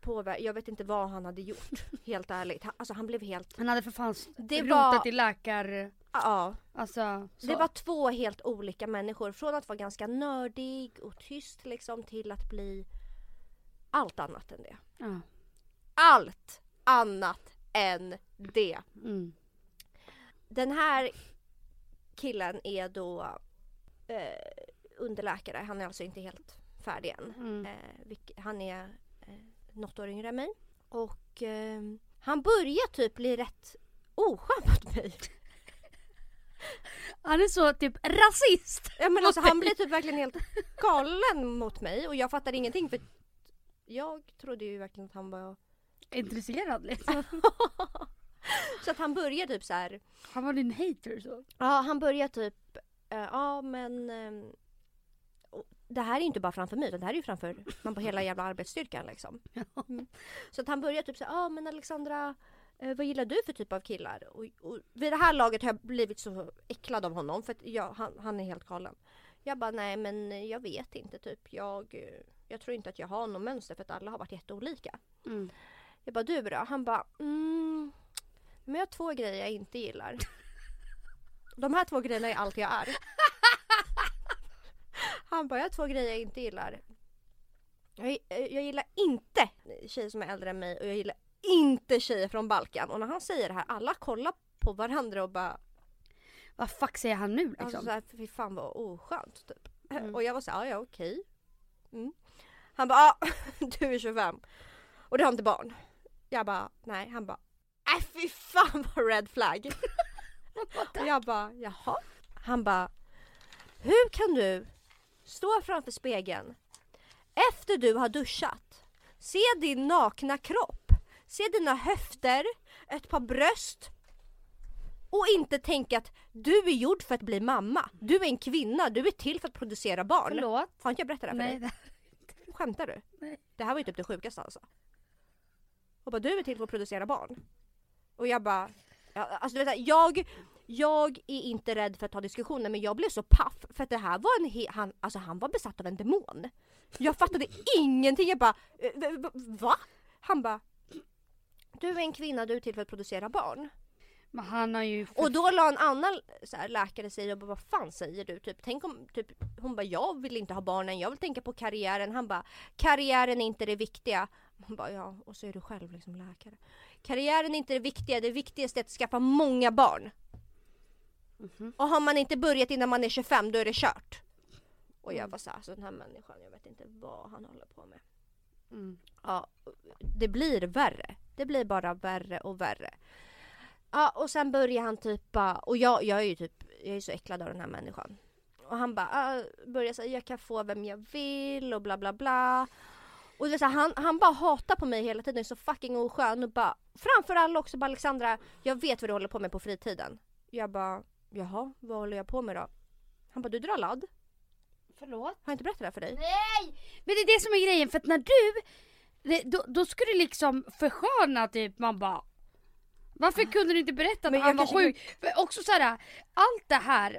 Speaker 1: påver- jag vet inte vad han hade gjort, helt ärligt. Han, alltså han blev helt,
Speaker 2: Han hade för fan
Speaker 1: Det
Speaker 2: rotat
Speaker 1: var-
Speaker 2: i läkar...
Speaker 1: ja.
Speaker 2: Alltså så.
Speaker 1: Det var två helt olika människor. Från att vara ganska nördig och tyst liksom till att bli allt annat än det.
Speaker 2: Ja.
Speaker 1: Allt annat än det.
Speaker 2: Mm.
Speaker 1: Den här killen är då eh, underläkare. Han är alltså inte helt färdig än.
Speaker 2: Mm.
Speaker 1: Eh, han är eh, något år yngre än mig. Och eh, han börjar typ bli rätt oskön mot mig.
Speaker 2: Han är så typ rasist.
Speaker 1: Ja, men alltså, han blir typ verkligen helt galen mot mig och jag fattar ingenting för jag trodde ju verkligen att han var...
Speaker 2: Intresserad liksom.
Speaker 1: så att han börjar typ så här.
Speaker 2: Han var din hater så.
Speaker 1: Ja han börjar typ, eh, ja men och det här är inte bara framför mig utan det här är ju framför man på hela jävla arbetsstyrkan liksom. Mm. Så att han börjar typ säga, ja men Alexandra eh, vad gillar du för typ av killar? Och, och vid det här laget har jag blivit så äcklad av honom för att jag, han, han är helt galen. Jag bara nej men jag vet inte typ. Jag, eh, jag tror inte att jag har något mönster för att alla har varit jätteolika.
Speaker 2: Mm.
Speaker 1: Jag bara du då? Han bara mm, men jag har två grejer jag inte gillar. De här två grejerna är allt jag är. Han bara jag har två grejer jag inte gillar. Jag, jag gillar inte tjejer som är äldre än mig och jag gillar inte tjejer från Balkan. Och när han säger det här alla kollar på varandra och bara
Speaker 2: Vad fuck säger han nu liksom?
Speaker 1: Alltså såhär, fy fan vad oskönt typ.
Speaker 2: Mm.
Speaker 1: Och jag var såhär, ja ja okej. Mm. Han bara, ah, du är 25 och du har inte barn. Jag bara, nej. Han bara, nej fy fan vad red flag. och jag bara, jaha. Han bara, hur kan du stå framför spegeln efter du har duschat, se din nakna kropp, se dina höfter, ett par bröst och inte tänka att du är gjord för att bli mamma. Du är en kvinna, du är till för att producera barn.
Speaker 2: Förlåt?
Speaker 1: Har inte jag berättat det här för
Speaker 2: Nej.
Speaker 1: dig?
Speaker 2: Det...
Speaker 1: Skämtar du?
Speaker 2: Nej.
Speaker 1: Det här var ju typ det sjukaste alltså. Och bara du är till för att producera barn. Och jag bara, ja, alltså du vet, jag, jag är inte rädd för att ta diskussioner men jag blev så paff för att det här var en he- han, alltså han var besatt av en demon. Jag fattade ingenting, jag bara eh, va? Han bara du är en kvinna, du är till för att producera barn.
Speaker 2: Men han har ju...
Speaker 1: Och då la en annan här, läkare sig och bara vad fan säger du? Typ, tänk om, typ, hon bara jag vill inte ha barnen, jag vill tänka på karriären. Han bara karriären är inte det viktiga. Hon bara ja och så är du själv liksom läkare. Karriären är inte det viktiga, det viktigaste är att skaffa många barn.
Speaker 2: Mhm.
Speaker 1: Och har man inte börjat innan man är 25 då är det kört. Och jag var så här, så den här människan jag vet inte vad han håller på med.
Speaker 2: Mm.
Speaker 1: Ja, det blir värre. Det blir bara värre och värre. Ja, och sen börjar han typ bara, och jag, jag är ju typ, jag är så äcklad av den här människan. Och han bara, ah, börjar säga jag kan få vem jag vill och bla bla bla. Och det är så här, han, han bara hatar på mig hela tiden, är så fucking oskön och bara, framför alla också bara Alexandra, jag vet vad du håller på med på fritiden. Jag bara, jaha, vad håller jag på med då? Han bara, du drar ladd.
Speaker 2: Förlåt?
Speaker 1: Har jag inte berättat det här för dig?
Speaker 2: Nej! Men det är det som är grejen för att när du, det, då, då ska du liksom försköna typ man bara varför kunde du inte berätta att han var sjuk? För också såhär, allt det här,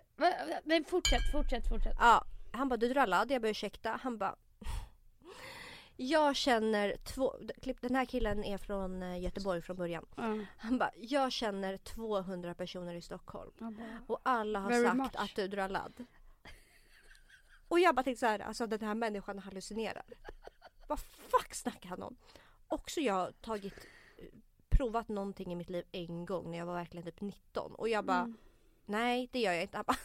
Speaker 2: men fortsätt, fortsätt, fortsätt.
Speaker 1: Ja, han bara du drar ladd, jag bara ursäkta. Han bara Jag känner två, klipp- den här killen är från eh, Göteborg från början.
Speaker 2: Ja,
Speaker 1: Han bara, jag känner 200 personer i Stockholm
Speaker 2: bara,
Speaker 1: och alla har sagt
Speaker 2: much.
Speaker 1: att du drar ladd. Och jag bara tänkte så här, alltså den här människan hallucinerar. Vad fuck snackar han om? Också jag har tagit, eh, provat någonting i mitt liv en gång när jag var verkligen typ 19 och jag bara
Speaker 2: Mm.
Speaker 1: Nej det gör jag inte. Han bara,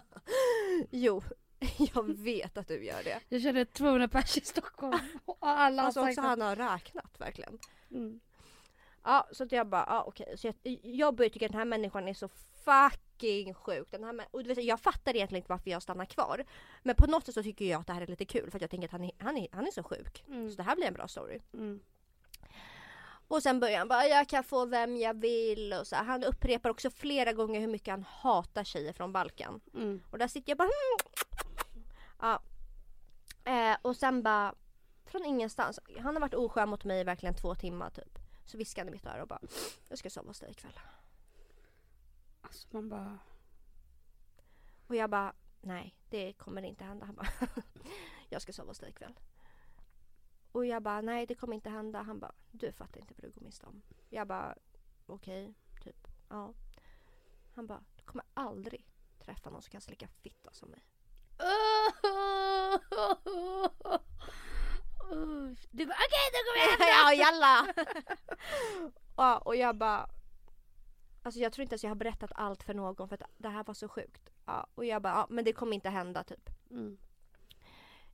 Speaker 1: jo, jag vet att du gör det.
Speaker 2: Jag känner 200 pers i Stockholm och alla har
Speaker 1: Alltså
Speaker 2: sagt
Speaker 1: också han har räknat verkligen.
Speaker 2: mm.
Speaker 1: Ja, så att jag bara, ja okej. Så jag, jag börjar tycka att den här människan är så fucking sjuk. Den här, och du vet, jag fattar egentligen inte varför jag stannar kvar. Men på något sätt så tycker jag att det här är lite kul för att jag tänker att han är, han är, han är så sjuk.
Speaker 2: Mm.
Speaker 1: Så det här blir en bra story.
Speaker 2: Mm.
Speaker 1: Och sen börjar han bara, jag kan få vem jag vill. Och så. Han upprepar också flera gånger hur mycket han hatar tjejer från Balkan.
Speaker 2: Mm.
Speaker 1: Och där sitter jag bara "Hmm." Ja. Eh, och sen bara från ingenstans. Han har varit oskön mot mig i verkligen två timmar typ. Så viskade han i mitt öra och bara Jag ska sova hos dig ikväll.
Speaker 2: Alltså man bara...
Speaker 1: Och jag bara Nej det kommer inte hända. Han bara Jag ska sova hos dig ikväll. Och jag bara nej det kommer inte hända. Han bara du fattar inte vad du går miste om. Jag bara okej typ ja. Han bara du kommer aldrig träffa någon som kan slicka fitta som mig.
Speaker 2: Du bara okej då kommer jag hem.
Speaker 1: ja jalla! ja, och jag bara Alltså jag tror inte ens jag har berättat allt för någon för att det här var så sjukt. Ja, och jag bara, ja, men det kommer inte hända typ.
Speaker 2: Mm.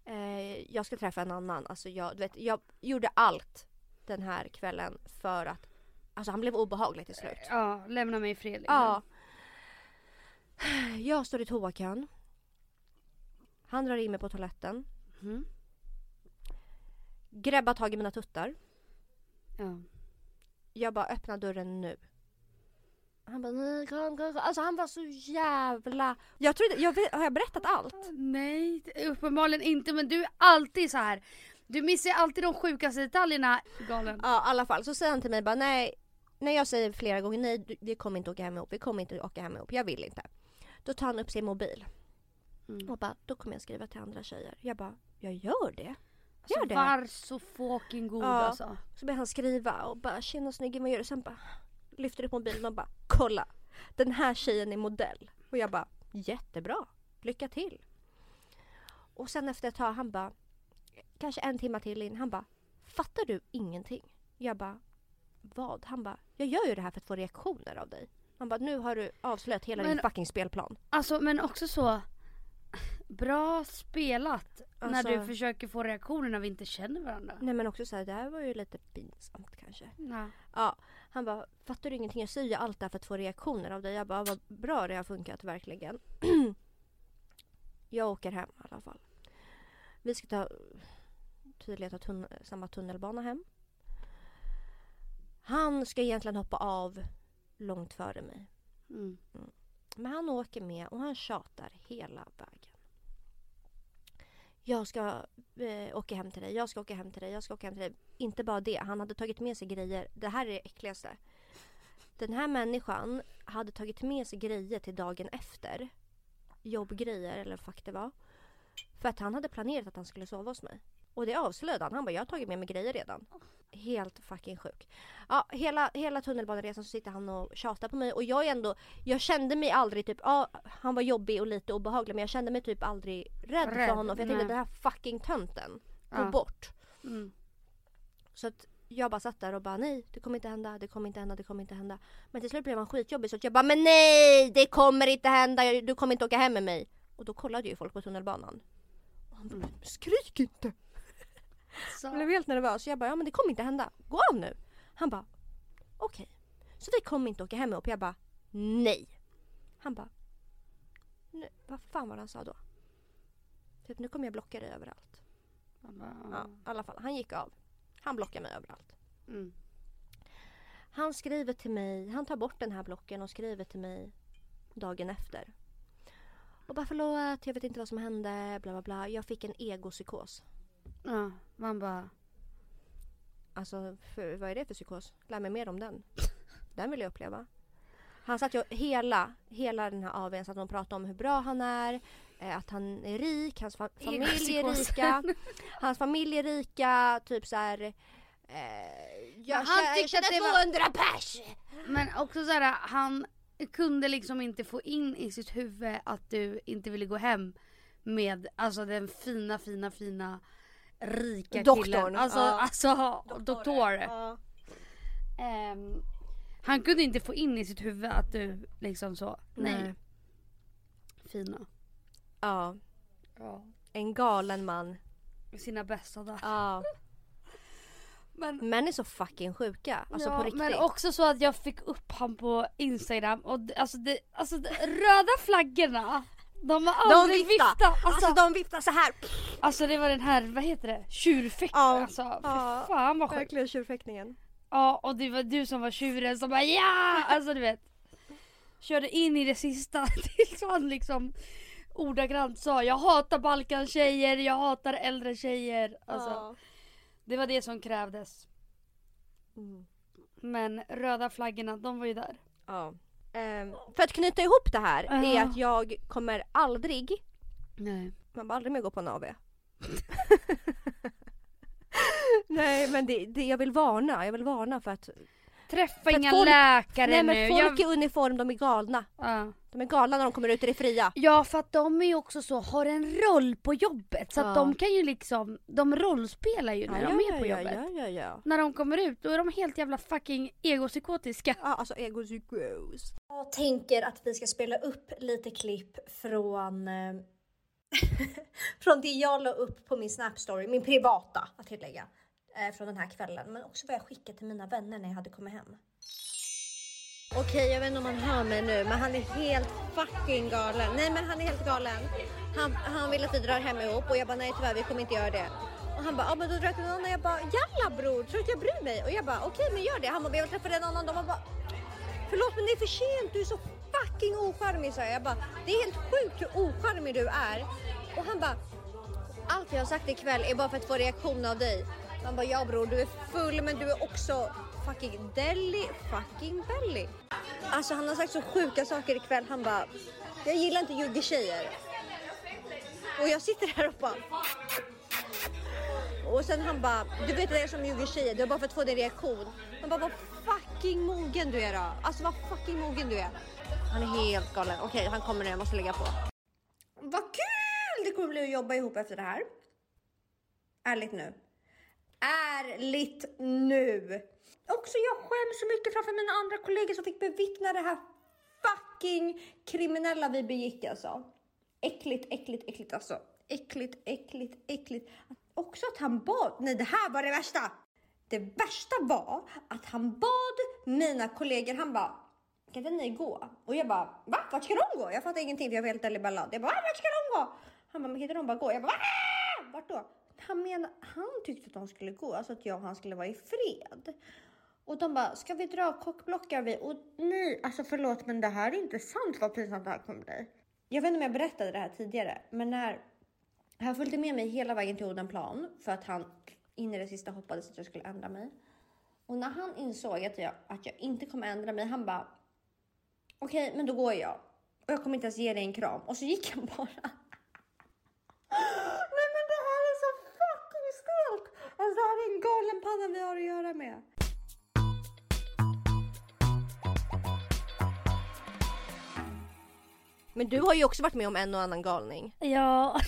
Speaker 1: Eh, jag ska träffa en annan. Alltså jag, du vet, jag gjorde allt den här kvällen för att Alltså han blev obehaglig till slut.
Speaker 2: Ja, lämna mig i fred. liksom.
Speaker 1: Ja. Jag står i toakön. Han drar in mig på toaletten.
Speaker 2: Mm.
Speaker 1: Grabbar tag i mina tuttar.
Speaker 2: Ja.
Speaker 1: Jag bara öppna dörren nu. Han bara nej kom, kom, kom. Alltså han var så jävla... Jag tror inte, jag vet, har jag berättat allt?
Speaker 2: Nej, uppenbarligen inte men du är alltid så här. Du missar alltid de sjukaste detaljerna galen.
Speaker 1: Ja i alla fall så säger han till mig bara nej. När jag säger flera gånger nej vi kommer inte åka hem ihop, vi kommer inte åka hem ihop, jag vill inte. Då tar han upp sin mobil
Speaker 2: Mm.
Speaker 1: och bara då kommer jag skriva till andra tjejer. Jag bara jag gör det.
Speaker 2: Alltså,
Speaker 1: Gör det.
Speaker 2: var så fucking god
Speaker 1: Ja.
Speaker 2: alltså.
Speaker 1: Så börjar han skriva och bara tjena snyggen vad gör du? Sen bara lyfter upp mobilen och bara kolla. Den här tjejen är modell. Och jag bara jättebra. Lycka till. Och sen efter ett tag han bara kanske en timme till in. Han bara fattar du ingenting? Jag bara vad? Han bara jag gör ju det här för att få reaktioner av dig. Han bara nu har du avslöjat hela din
Speaker 2: Men-
Speaker 1: fucking spelplan.
Speaker 2: Alltså men också så. Bra spelat. när
Speaker 1: Alltså-
Speaker 2: du försöker få reaktioner när vi inte känner varandra.
Speaker 1: Nej men också så här, det här var ju lite pinsamt kanske.
Speaker 2: Ja.
Speaker 1: Ja, han bara, fattar du ingenting? Jag säger ju allt det här för att få reaktioner av dig. Jag bara, vad bra det har funkat verkligen. jag åker hem i alla fall. Vi ska ta, tydligen ta tunn, samma tunnelbana hem. Han ska egentligen hoppa av långt före mig.
Speaker 2: Mm.
Speaker 1: Men han åker med och han tjatar hela vägen. Jag ska eh, åka hem till dig, jag ska åka hem till dig, jag ska åka hem till dig. Inte bara det, han hade tagit med sig grejer. Det här är det äckligaste. Den här människan hade tagit med sig grejer till dagen efter. Jobbgrejer eller vad fuck det var. För att han hade planerat att han skulle sova hos mig. Och det avslöjade han. Han bara, jag har tagit med mig grejer redan. Helt fucking sjuk. Ja, hela, hela tunnelbaneresan så sitter han och tjatar på mig och jag är ändå, jag kände mig aldrig typ, ja han var jobbig och lite obehaglig men jag kände mig typ aldrig rädd, för
Speaker 2: Rädd,
Speaker 1: honom för jag tänkte
Speaker 2: nej.
Speaker 1: den här fucking tönten, gå
Speaker 2: Ja.
Speaker 1: bort.
Speaker 2: Mm.
Speaker 1: Så att jag bara satt där och bara nej det kommer inte hända, det kommer inte hända, det kommer inte hända. Men till slut blev han skitjobbig så att jag bara men nej det kommer inte hända, du kommer inte åka hem med mig. Och då kollade ju folk på tunnelbanan. Och han bara, skrik inte! Jag blev helt nervös. Jag bara, ja men det kommer inte hända. Gå av nu. Han bara, okej. Så vi kommer inte åka hem ihop. Jag bara, nej. Han bara, nu, vad fan var det han sa då? Typ nu kommer jag blocka dig överallt.
Speaker 2: Bara,
Speaker 1: Ja, i alla fall. Han gick av. Han blockar mig överallt.
Speaker 2: Mm.
Speaker 1: Han skriver till mig, han tar bort den här blocken och skriver till mig dagen efter. Och bara förlåt, jag vet inte vad som hände, bla bla bla. Jag fick en egopsykos.
Speaker 2: Ja, man bara.
Speaker 1: Alltså, för, vad är det för psykos? Lär mig mer om den. Den vill jag uppleva. Han satt ju hela, hela den här AWn satt och pratade om hur bra han är, eh, att han är rik, hans fa- familj är rika. Hans familj är rika, typ så här. Eh, jag,
Speaker 2: han tyckte att det
Speaker 1: 200
Speaker 2: var-
Speaker 1: pers!
Speaker 2: Men också så här, han kunde liksom inte få in i sitt huvud att du inte ville gå hem med alltså den fina, fina, fina rika
Speaker 1: Doktorn,
Speaker 2: killen. Alltså,
Speaker 1: ja.
Speaker 2: alltså doktor.
Speaker 1: Ja.
Speaker 2: Ehm, han kunde inte få in i sitt huvud att du liksom så, nej,
Speaker 1: Nej.
Speaker 2: fina.
Speaker 1: ja,
Speaker 2: Ja.
Speaker 1: en galen man.
Speaker 2: Sina bästa dagar.
Speaker 1: Ja.
Speaker 2: Men,
Speaker 1: Män är så fucking sjuka. Alltså
Speaker 2: ja,
Speaker 1: på riktigt.
Speaker 2: men också så att jag fick upp han på Instagram och alltså, det, alltså de röda flaggorna de har
Speaker 1: de
Speaker 2: aldrig
Speaker 1: viftar.
Speaker 2: viftat.
Speaker 1: Alltså,
Speaker 2: Alltså,
Speaker 1: de viftar så här.
Speaker 2: alltså det var den här, vad heter det? Tjurfäktaren
Speaker 1: Ja.
Speaker 2: alltså.
Speaker 1: Ja.
Speaker 2: fan vad sjukt.
Speaker 1: Verkligen tjurfäktningen.
Speaker 2: Ja och det var du som var tjuren som bara ja! Alltså du vet. Körde in i det sista tills han liksom ordagrant sa jag hatar Balkan-tjejer, jag hatar äldre tjejer. Alltså,
Speaker 1: Ja.
Speaker 2: Det var det som krävdes.
Speaker 1: Mm.
Speaker 2: Men röda flaggorna, de var ju där.
Speaker 1: Ja. Ehm, för att knyta ihop det här är
Speaker 2: Ja.
Speaker 1: att jag kommer aldrig,
Speaker 2: Nej.
Speaker 1: man bara aldrig mer gå på en AV. Nej men det, det, jag vill varna, jag vill varna för att
Speaker 2: Träffa
Speaker 1: För att
Speaker 2: inga
Speaker 1: folk-
Speaker 2: läkare
Speaker 1: Nej
Speaker 2: nu.
Speaker 1: men folk
Speaker 2: jag...
Speaker 1: i uniform de är galna.
Speaker 2: ja.
Speaker 1: De är galna när de kommer ut i det fria.
Speaker 2: ja för att de är ju också så, har en roll på jobbet. Så att
Speaker 1: Ja.
Speaker 2: de kan ju liksom, de rollspelar ju när de är på
Speaker 1: ja,
Speaker 2: jobbet.
Speaker 1: ja, ja, ja.
Speaker 2: När de kommer ut då är de helt jävla fucking egopsykotiska.
Speaker 1: Ja, alltså egopsykos.
Speaker 3: Jag tänker att vi ska spela upp lite klipp från, eh, från det jag la upp på min Snap story, min privata att tillägga, Eh, från den här kvällen. Men också vad jag skickade till mina vänner när jag hade kommit hem.
Speaker 1: Okej, jag vet inte om han hör mig nu, men han är helt fucking galen. Nej, men han är helt galen. Han, han vill att vi drar hem ihop och jag bara nej tyvärr, vi kommer inte göra det. Och han bara, ja men då drar jag till någon annan. Jag bara, jalla bror, tror du att jag bryr mig? Och jag bara, okej men gör det. Han bara, jag vill träffa en annan. De bara, förlåt men det är för sent, du är så fucking ocharmig sa jag. Jag bara, det är helt sjukt hur ocharmig du är. Och han bara, allt jag har sagt ikväll är bara för att få reaktion av dig. Han bara, ja bror du är full men du är också fucking deli fucking belly. Alltså han har sagt så sjuka saker ikväll. Han bara, jag gillar inte juggetjejer. Och jag sitter här och bara och sen han bara, du vet det är som juggetjejer, det är bara för att få din reaktion. Han bara, vad fucking mogen du är då. Alltså vad fucking mogen du är. Han är helt galen. Okej, han kommer nu, jag måste lägga på. Vad kul det kommer bli att jobba ihop efter det här. Ärligt nu. Ärligt nu. Också jag skäms så mycket framför mina andra kollegor som fick bevittna det här fucking kriminella vi begick alltså. Äckligt, äckligt, äckligt alltså. Äckligt, äckligt, äckligt. Också att han bad, nej det här var det värsta. Det värsta var att han bad mina kollegor, han bara kan inte ni gå? Och jag bara va? Vart ska de gå? Jag fattar ingenting för jag var helt deliballad. Jag bara vart ska de gå? Han bara men kan inte de bara gå? Jag bara "Ah!" vart då? Han menar, han tyckte att de skulle gå, alltså att jag och han skulle vara i fred. Och de bara, ska vi dra kockblockar vi? Och nej, alltså förlåt men det här är inte sant vad pinsamt det här kommer bli. Jag vet inte om jag berättade det här tidigare, men när han följde med mig hela vägen till Odenplan för att han in i det sista hoppades att jag skulle ändra mig. Och när han insåg att jag, att jag inte kommer ändra mig, han bara okej, men då går jag. Och jag kommer inte ens ge dig en kram. Och så gick han bara. Nej men det här är så fucking stelt! Alltså det här är en galen panna vi har att göra med. Men du har ju också varit med om en och annan galning.
Speaker 2: Ja.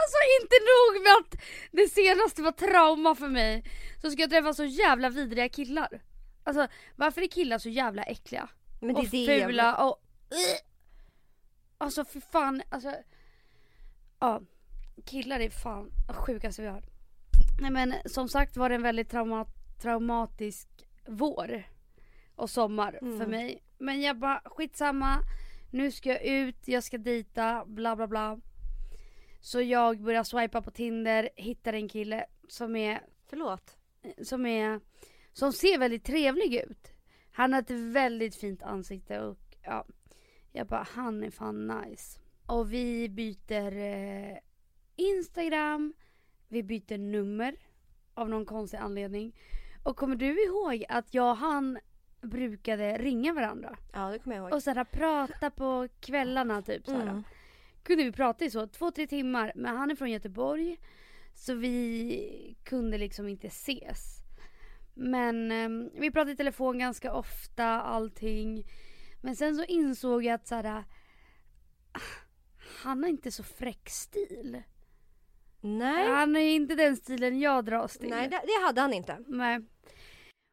Speaker 2: Alltså inte nog med att det senaste var trauma för mig. Så ska jag träffa så jävla vidriga killar. Alltså varför är killar så jävla äckliga?
Speaker 1: Men det
Speaker 2: och
Speaker 1: är det
Speaker 2: fula och... Alltså för fan, alltså... Ja. Killar är fan sjukaste vi har. Nej men som sagt var det en väldigt trauma traumatisk vår och sommar för
Speaker 1: Mm.
Speaker 2: mig. Men jag bara skitsamma. Nu ska jag ut, jag ska dejta, bla bla bla. Så jag börjar swipa på Tinder, hittar en kille som är
Speaker 1: Förlåt.
Speaker 2: som är som ser väldigt trevlig ut. Han har ett väldigt fint ansikte och ja, jag bara han är fan nice. Och vi byter eh, Instagram, vi byter nummer av någon konstig anledning. Och kommer du ihåg att jag och han brukade ringa varandra?
Speaker 1: Ja det kommer jag ihåg.
Speaker 2: Och såhär prata på kvällarna typ såhär.
Speaker 1: Mm.
Speaker 2: Kunde vi prata i så två, tre timmar. Men han är från Göteborg. Så vi kunde liksom inte ses. Men eh, vi pratade i telefon ganska ofta, allting. Men sen så insåg jag att såhär. Han har inte så fräck stil.
Speaker 1: Nej.
Speaker 2: Han är inte den stilen jag dras till.
Speaker 1: Nej det, det hade han inte.
Speaker 2: Nej.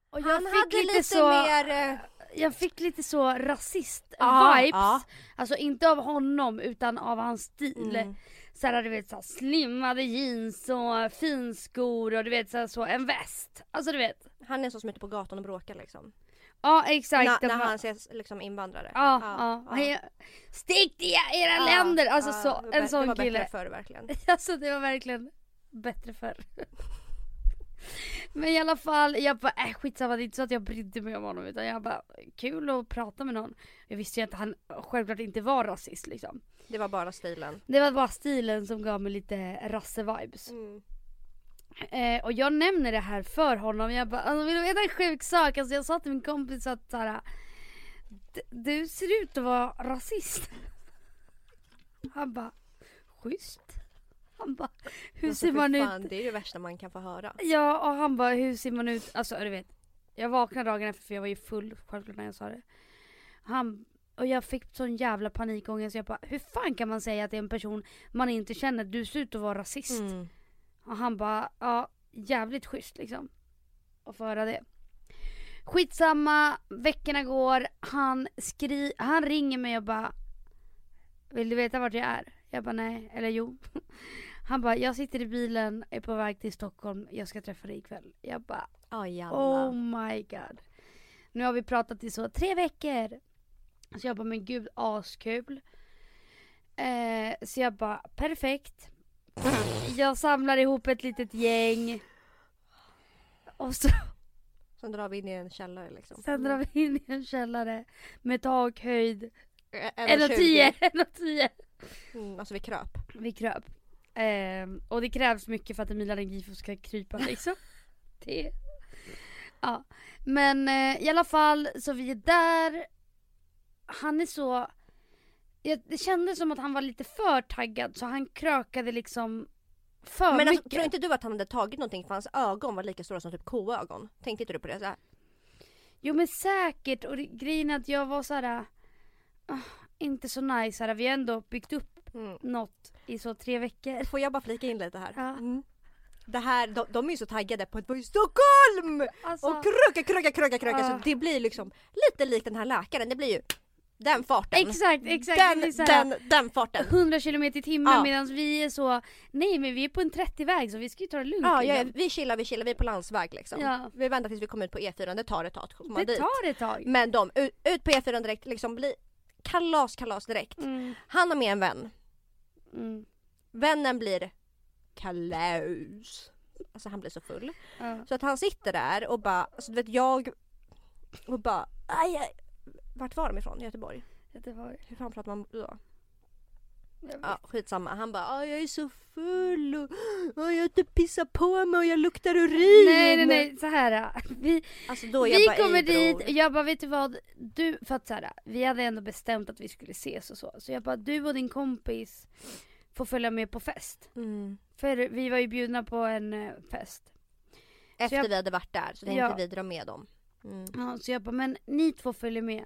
Speaker 2: Och jag
Speaker 1: Han
Speaker 2: fick
Speaker 1: hade
Speaker 2: lite, så,
Speaker 1: mer... eh,
Speaker 2: jag fick lite så rasist
Speaker 1: Ja.
Speaker 2: Alltså inte av honom utan av hans stil.
Speaker 1: Mm.
Speaker 2: såhär du vet såhär slimmade jeans och finskor och du vet såhär så, en väst. Alltså du vet.
Speaker 1: Han är så som ute på gatan och bråkar liksom.
Speaker 2: Ja exakt.
Speaker 1: När,
Speaker 2: det
Speaker 1: när han ser liksom invandrare.
Speaker 2: Ja, ja. ja. Stick till era
Speaker 1: Ja,
Speaker 2: länder! Alltså
Speaker 1: ja,
Speaker 2: så, en sån
Speaker 1: Det var
Speaker 2: kille.
Speaker 1: bättre förr verkligen.
Speaker 2: Alltså det var verkligen bättre förr. Men i alla fall, jag bara äh, skitsamma det är inte så att jag brydde mig om honom utan jag bara kul att prata med någon. Jag visste ju att han självklart inte var rasist liksom.
Speaker 1: Det var bara stilen.
Speaker 2: Det var bara stilen som gav mig lite rasse-vibes.
Speaker 1: Mm.
Speaker 2: Eh, och jag nämner det här för honom. Jag bara, alltså, vill du veta en sjuk sak? Alltså, jag sa till min kompis att såhär, "D- du ser ut att vara rasist. Han bara, schysst. Han bara, hur
Speaker 1: Alltså,
Speaker 2: ser man
Speaker 1: fan,
Speaker 2: ut?
Speaker 1: Det är det värsta man kan få höra.
Speaker 2: Ja och han bara, hur ser man ut? Alltså du vet. Jag vaknade dagen efter för jag var ju full självklart när jag sa det. Han, och jag fick sån jävla panikångest. Jag bara, hur fan kan man säga att det är en person man inte känner, du ser ut att vara rasist.
Speaker 1: Mm.
Speaker 2: Och han bara, ja jävligt schysst liksom. Att få höra det. Skitsamma, veckorna går, han skri han ringer mig och bara Vill du veta vart jag är? Jag bara nej, eller jo. Han bara, jag sitter i bilen, är på väg till Stockholm, jag ska träffa dig ikväll. Jag bara,
Speaker 1: jävlar.
Speaker 2: oh my god. Nu har vi pratat i så tre veckor. Så jag bara, men gud askul. Eh, så jag bara, perfekt. Jag samlar ihop ett litet gäng. Och så,
Speaker 1: Sen drar vi in i en källare liksom.
Speaker 2: sen drar vi in i en källare med takhöjd.
Speaker 1: Mm.
Speaker 2: 1,10. 1,10.
Speaker 1: Mm, alltså vi kröp.
Speaker 2: Vi kröp. Ehm, och det krävs mycket för att Emilia Rengifo ska krypa liksom. det. Ja. Men eh, i alla fall så vi är där. Han är så... Det kändes som att han var lite för taggad så han krökade liksom för
Speaker 1: Men alltså,
Speaker 2: mycket.
Speaker 1: tror inte du att han hade tagit någonting för hans ögon var lika stora som typ koögon? Tänkte inte du på det? Så här?
Speaker 2: Jo men säkert och det, grejen är att jag var så här. ah, inte så nice här. Vi har ändå byggt upp
Speaker 1: Mm.
Speaker 2: något i så tre veckor.
Speaker 1: Får jag bara flika in lite här?
Speaker 2: Ja.
Speaker 1: Mm. Det här, de, de är ju så taggade på att vara i Stockholm!
Speaker 2: Alltså,
Speaker 1: Och kröka, kröka, kröka, kröka.
Speaker 2: Ja.
Speaker 1: Så det blir liksom lite likt den här läkaren. Det blir ju den farten.
Speaker 2: exakt, exakt.
Speaker 1: Den, den, den farten.
Speaker 2: 100 km i timmen
Speaker 1: Ja.
Speaker 2: medan vi är så, nej men vi är på en 30-väg så vi ska ju ta det lugnt
Speaker 1: Ja, ja, vi chillar, vi chillar, vi är på landsväg liksom.
Speaker 2: Ja.
Speaker 1: Vi väntar tills vi kommer ut på E4, det tar ett tag att komma
Speaker 2: Det
Speaker 1: dit.
Speaker 2: tar ett tag.
Speaker 1: Men de, ut, ut på E4 direkt, liksom bli kalas, kalas direkt.
Speaker 2: Mm,
Speaker 1: Han har med en vän.
Speaker 2: mm,
Speaker 1: Vännen blir kalas. Alltså han blir så full.
Speaker 2: ja.
Speaker 1: Så att han sitter där och bara, alltså du vet jag och bara aj, aj. Vart var de ifrån? Göteborg?
Speaker 2: Var,
Speaker 1: Hur fan pratar man då? Ja skitsamma. Han bara "Ah, jag är så full och ah, jag har inte pissat på mig och jag luktar urin.
Speaker 2: Nej nej nej så här. Vi,
Speaker 1: Alltså då
Speaker 2: vi
Speaker 1: bara
Speaker 2: kommer
Speaker 1: "Ej,
Speaker 2: dit,
Speaker 1: bror."
Speaker 2: jag bara vet du vad, du, för att så här, vi hade ändå bestämt att vi skulle ses och så. Så jag bara du och din kompis får följa med på fest.
Speaker 1: Mm.
Speaker 2: För vi var ju bjudna på en eh, fest.
Speaker 1: Efter
Speaker 2: jag-
Speaker 1: vi hade varit där så tänkte
Speaker 2: Ja.
Speaker 1: vi dra med dem. Mm.
Speaker 2: Så jag bara, men ni två följer med.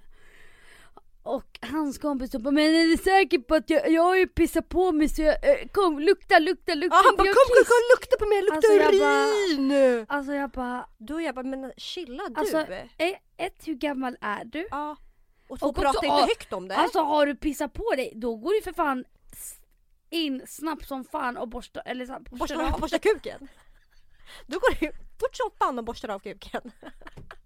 Speaker 2: Och hans kompis bara, men är du säker på att jag, jag har ju pissat på mig så jag, eh, kom lukta, lukta, lukta.
Speaker 1: Ja, han bara kom, kom,
Speaker 2: kiss."
Speaker 1: kom lukta på mig, jag luktar
Speaker 2: Alltså, jag bara-
Speaker 1: urin!
Speaker 2: Alltså jag bara,
Speaker 1: Då jag bara men chilla du.
Speaker 2: Alltså, eh, ett hur gammal är du?
Speaker 1: ja. Och
Speaker 2: och också,
Speaker 1: prata inte
Speaker 2: ah,
Speaker 1: högt om det.
Speaker 2: Alltså har du pissat på dig, då går du för fan in snabbt som fan och borstar, eller så här,
Speaker 1: borsta,
Speaker 2: av.
Speaker 1: borsta kuken. Då går ju fort som fan och borstar av kuken.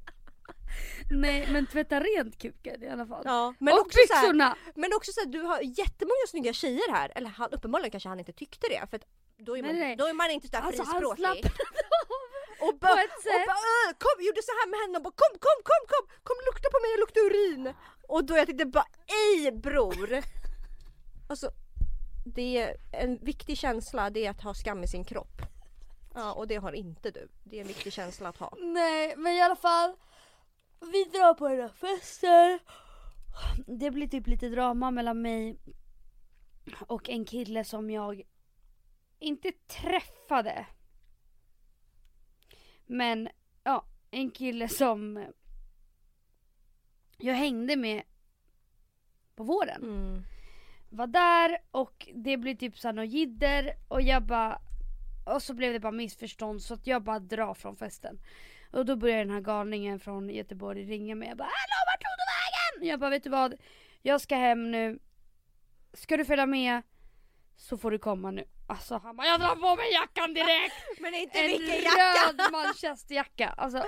Speaker 2: Nej men tvätta rent kuken i alla fall.
Speaker 1: Ja, men
Speaker 2: och
Speaker 1: också så här,
Speaker 2: byxorna!
Speaker 1: Men också så här, du har jättemånga snygga tjejer här. Eller han, uppenbarligen kanske han inte tyckte det. För att då är man,
Speaker 2: Nej, nej.
Speaker 1: Då är man inte så där
Speaker 2: Alltså han
Speaker 1: frispråkig.
Speaker 2: slappnade av
Speaker 1: och bara, och bara "Åh, kom, gjorde så här med henne och bara kom, kom, kom, kom, kom lukta på mig, jag luktar urin. Och då jag tänkte bara ej bror. Alltså det är en viktig känsla det är att ha skam i sin kropp. Ja och det har inte du. Det är en viktig känsla att ha.
Speaker 2: Nej men i alla fall. Vi drar på den här festen. Det blir typ lite drama mellan mig och en kille som jag inte träffade. Men ja, en kille som jag hängde med på våren
Speaker 1: Mm.
Speaker 2: var där och det blev typ såhär något jidder och jag bara och så blev det bara missförstånd så att jag bara drar från festen. Och då börjar den här galningen från Göteborg ringa mig. Jag bara hallå vart tog du vägen? Jag bara vet du vad? Jag ska hem nu. Ska du följa med? Så får du komma nu. Alltså han bara jag drar på mig jackan direkt!
Speaker 1: Men inte
Speaker 2: En
Speaker 1: vilken jacka!
Speaker 2: röd manchesterjacka. Alltså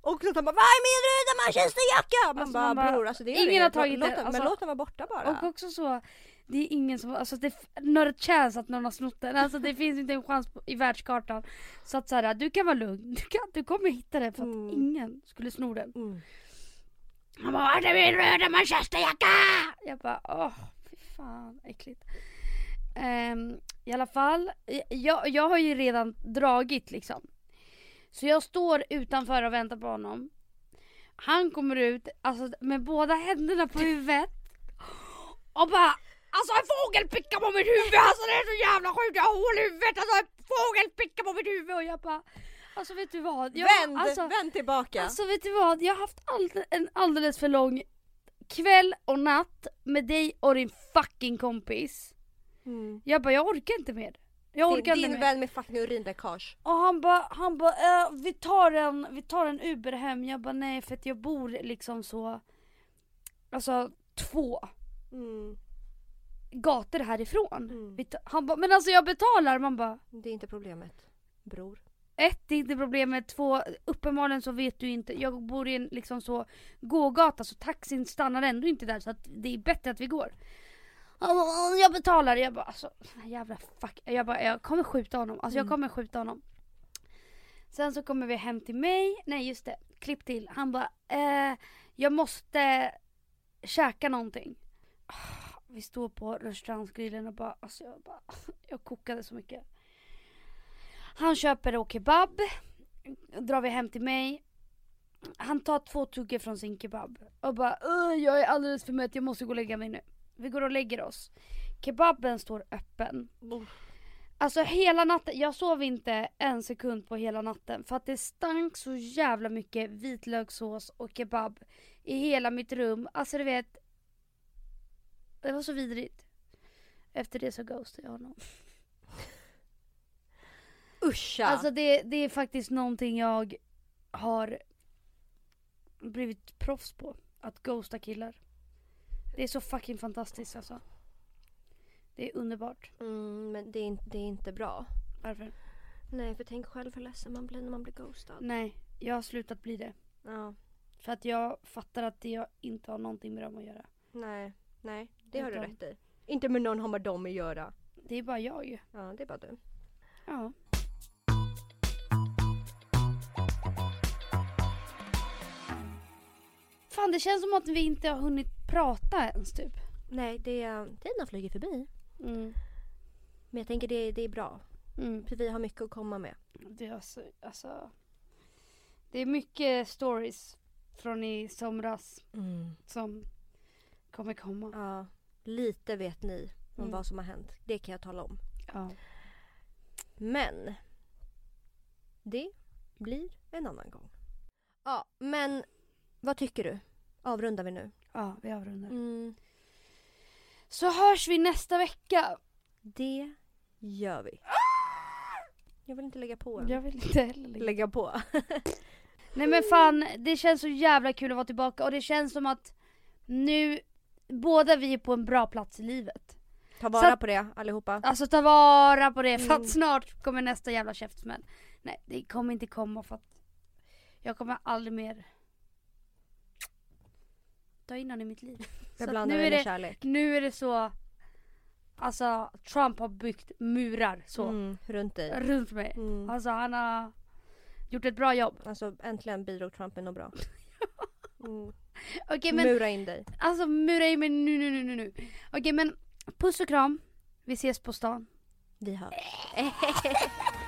Speaker 1: Och så tar man Vad är min röda manchesterjacka? Man
Speaker 2: Alltså,
Speaker 1: bara
Speaker 2: man bara,
Speaker 1: bror alltså det är
Speaker 2: ingen
Speaker 1: det.
Speaker 2: har tagit
Speaker 1: låt, den-
Speaker 2: alltså.
Speaker 1: Men låt den vara borta bara.
Speaker 2: och också så det är ingen som, alltså det, not a chance att någon har snott den. Alltså det finns inte en chans på, i världskartan. Så att såhär, du kan vara lugn. Du, kan, du kommer hitta den för att
Speaker 1: Mm.
Speaker 2: ingen skulle sno den.
Speaker 1: Mm.
Speaker 2: Han bara vart är min röda manchesterjacka? Jag bara åh fy fan äckligt. Ehm, I alla fall, jag, jag har ju redan dragit liksom. Så jag står utanför och väntar på honom. Han kommer ut alltså, med båda händerna på huvudet. Och bara Alltså en fågel pickar på mitt huvud! Alltså det är så jävla sjukt! Jag har hål i huvudet! Alltså en fågel pickar på mitt huvud! Och jag bara Alltså vet du vad? Jag,
Speaker 1: Vänd,
Speaker 2: alltså,
Speaker 1: vänd tillbaka.
Speaker 2: Alltså vet du vad? Jag har haft all, en alldeles för lång kväll och natt med dig och din fucking kompis.
Speaker 1: mm.
Speaker 2: Jag bara, jag orkar inte mer. Jag orkar
Speaker 1: din din vän med fucking urinläckage.
Speaker 2: Och han bara, han bara äh, vi, tar en, vi tar en Uber hem. Jag bara nej för att jag bor liksom så, alltså två
Speaker 1: Mm.
Speaker 2: Gator härifrån.
Speaker 1: Mm.
Speaker 2: Han bara, men alltså jag betalar. Man bara,
Speaker 1: Det är inte problemet. Bror.
Speaker 2: ett, det är inte problemet. Två, uppenbarligen så vet du inte. Jag bor i en liksom så gågata så taxin stannar ändå inte där så att det är bättre att vi går. Jag betalar. Jag bara alltså jävla fuck. Jag bara jag kommer skjuta honom. Alltså jag
Speaker 1: Mm.
Speaker 2: kommer skjuta honom. Sen så kommer vi hem till mig. Nej just det. Klipp till. Han bara eh, jag måste käka någonting. Vi står på restaurangsgrillen och bara alltså jag bara jag kokade så mycket. Han köper då kebab. Drar vi hem till mig. Han tar två tuggor från sin kebab. Och bara "Åh, jag är alldeles för mätt, jag måste gå och lägga mig nu. Vi går och lägger oss. Kebaben står öppen. Alltså hela natten, jag sov inte en sekund på hela natten för att det stank så jävla mycket vitlökssås och kebab i hela mitt rum. Alltså du vet. Det var så vidrigt. Efter det så ghostade jag honom.
Speaker 1: Uscha!
Speaker 2: Alltså det, det är faktiskt någonting jag har blivit proffs på. Att ghosta killar. Det är så fucking fantastiskt alltså. Det är underbart.
Speaker 1: mm, men det är, inte, det är inte bra.
Speaker 2: Varför?
Speaker 1: Nej för tänk själv hur ledsen man blir när man blir ghostad.
Speaker 2: Nej, jag har slutat bli det.
Speaker 1: Ja.
Speaker 2: För att jag fattar att det jag inte har någonting med dem att göra.
Speaker 1: Nej, nej. Det har du rätt i. Inte med någon har med dem att göra.
Speaker 2: Det är bara jag ju.
Speaker 1: Ja, det är bara du.
Speaker 2: Ja. Fan det känns som att vi inte har hunnit prata ens typ.
Speaker 1: Nej, det är, tiden har flugit förbi.
Speaker 2: Mm.
Speaker 1: Men jag tänker det, det är bra.
Speaker 2: Mm.
Speaker 1: För vi har mycket att komma med.
Speaker 2: Det är alltså, alltså. Det är mycket stories från i somras som kommer komma.
Speaker 1: Ja, lite vet ni om
Speaker 2: Mm.
Speaker 1: vad som har hänt. Det kan jag tala om.
Speaker 2: Ja.
Speaker 1: Men det blir en annan gång. Ja, men vad tycker du? Avrundar vi nu?
Speaker 2: ja, vi avrundar.
Speaker 1: Mm,
Speaker 2: Så hörs vi nästa vecka.
Speaker 1: det gör vi. Jag vill inte lägga på än.
Speaker 2: Jag vill inte heller lägga
Speaker 1: Lägga på.
Speaker 2: Nej men fan, det känns så jävla kul att vara tillbaka och det känns som att nu, båda vi är på en bra plats i livet.
Speaker 1: Ta vara
Speaker 2: Så-
Speaker 1: på det allihopa.
Speaker 2: Alltså ta vara på det för
Speaker 1: Mm.
Speaker 2: att snart kommer nästa jävla käftsmäll. Nej det kommer inte komma för att jag kommer aldrig mer ta in honom i mitt liv. Att
Speaker 1: det
Speaker 2: är
Speaker 1: med
Speaker 2: det,
Speaker 1: kärlek.
Speaker 2: nu är det så, alltså Trump har byggt murar så
Speaker 1: Mm, runt dig.
Speaker 2: runt mig.
Speaker 1: Mm.
Speaker 2: Alltså han har gjort ett bra jobb.
Speaker 1: Alltså äntligen bidrog Trump med något bra. Mm.
Speaker 2: Okej men
Speaker 1: Mura in dig.
Speaker 2: Alltså mura i mig nu, nu, nu, nu, nu. Okej men puss och kram. Vi ses på stan.
Speaker 1: Vi hörs.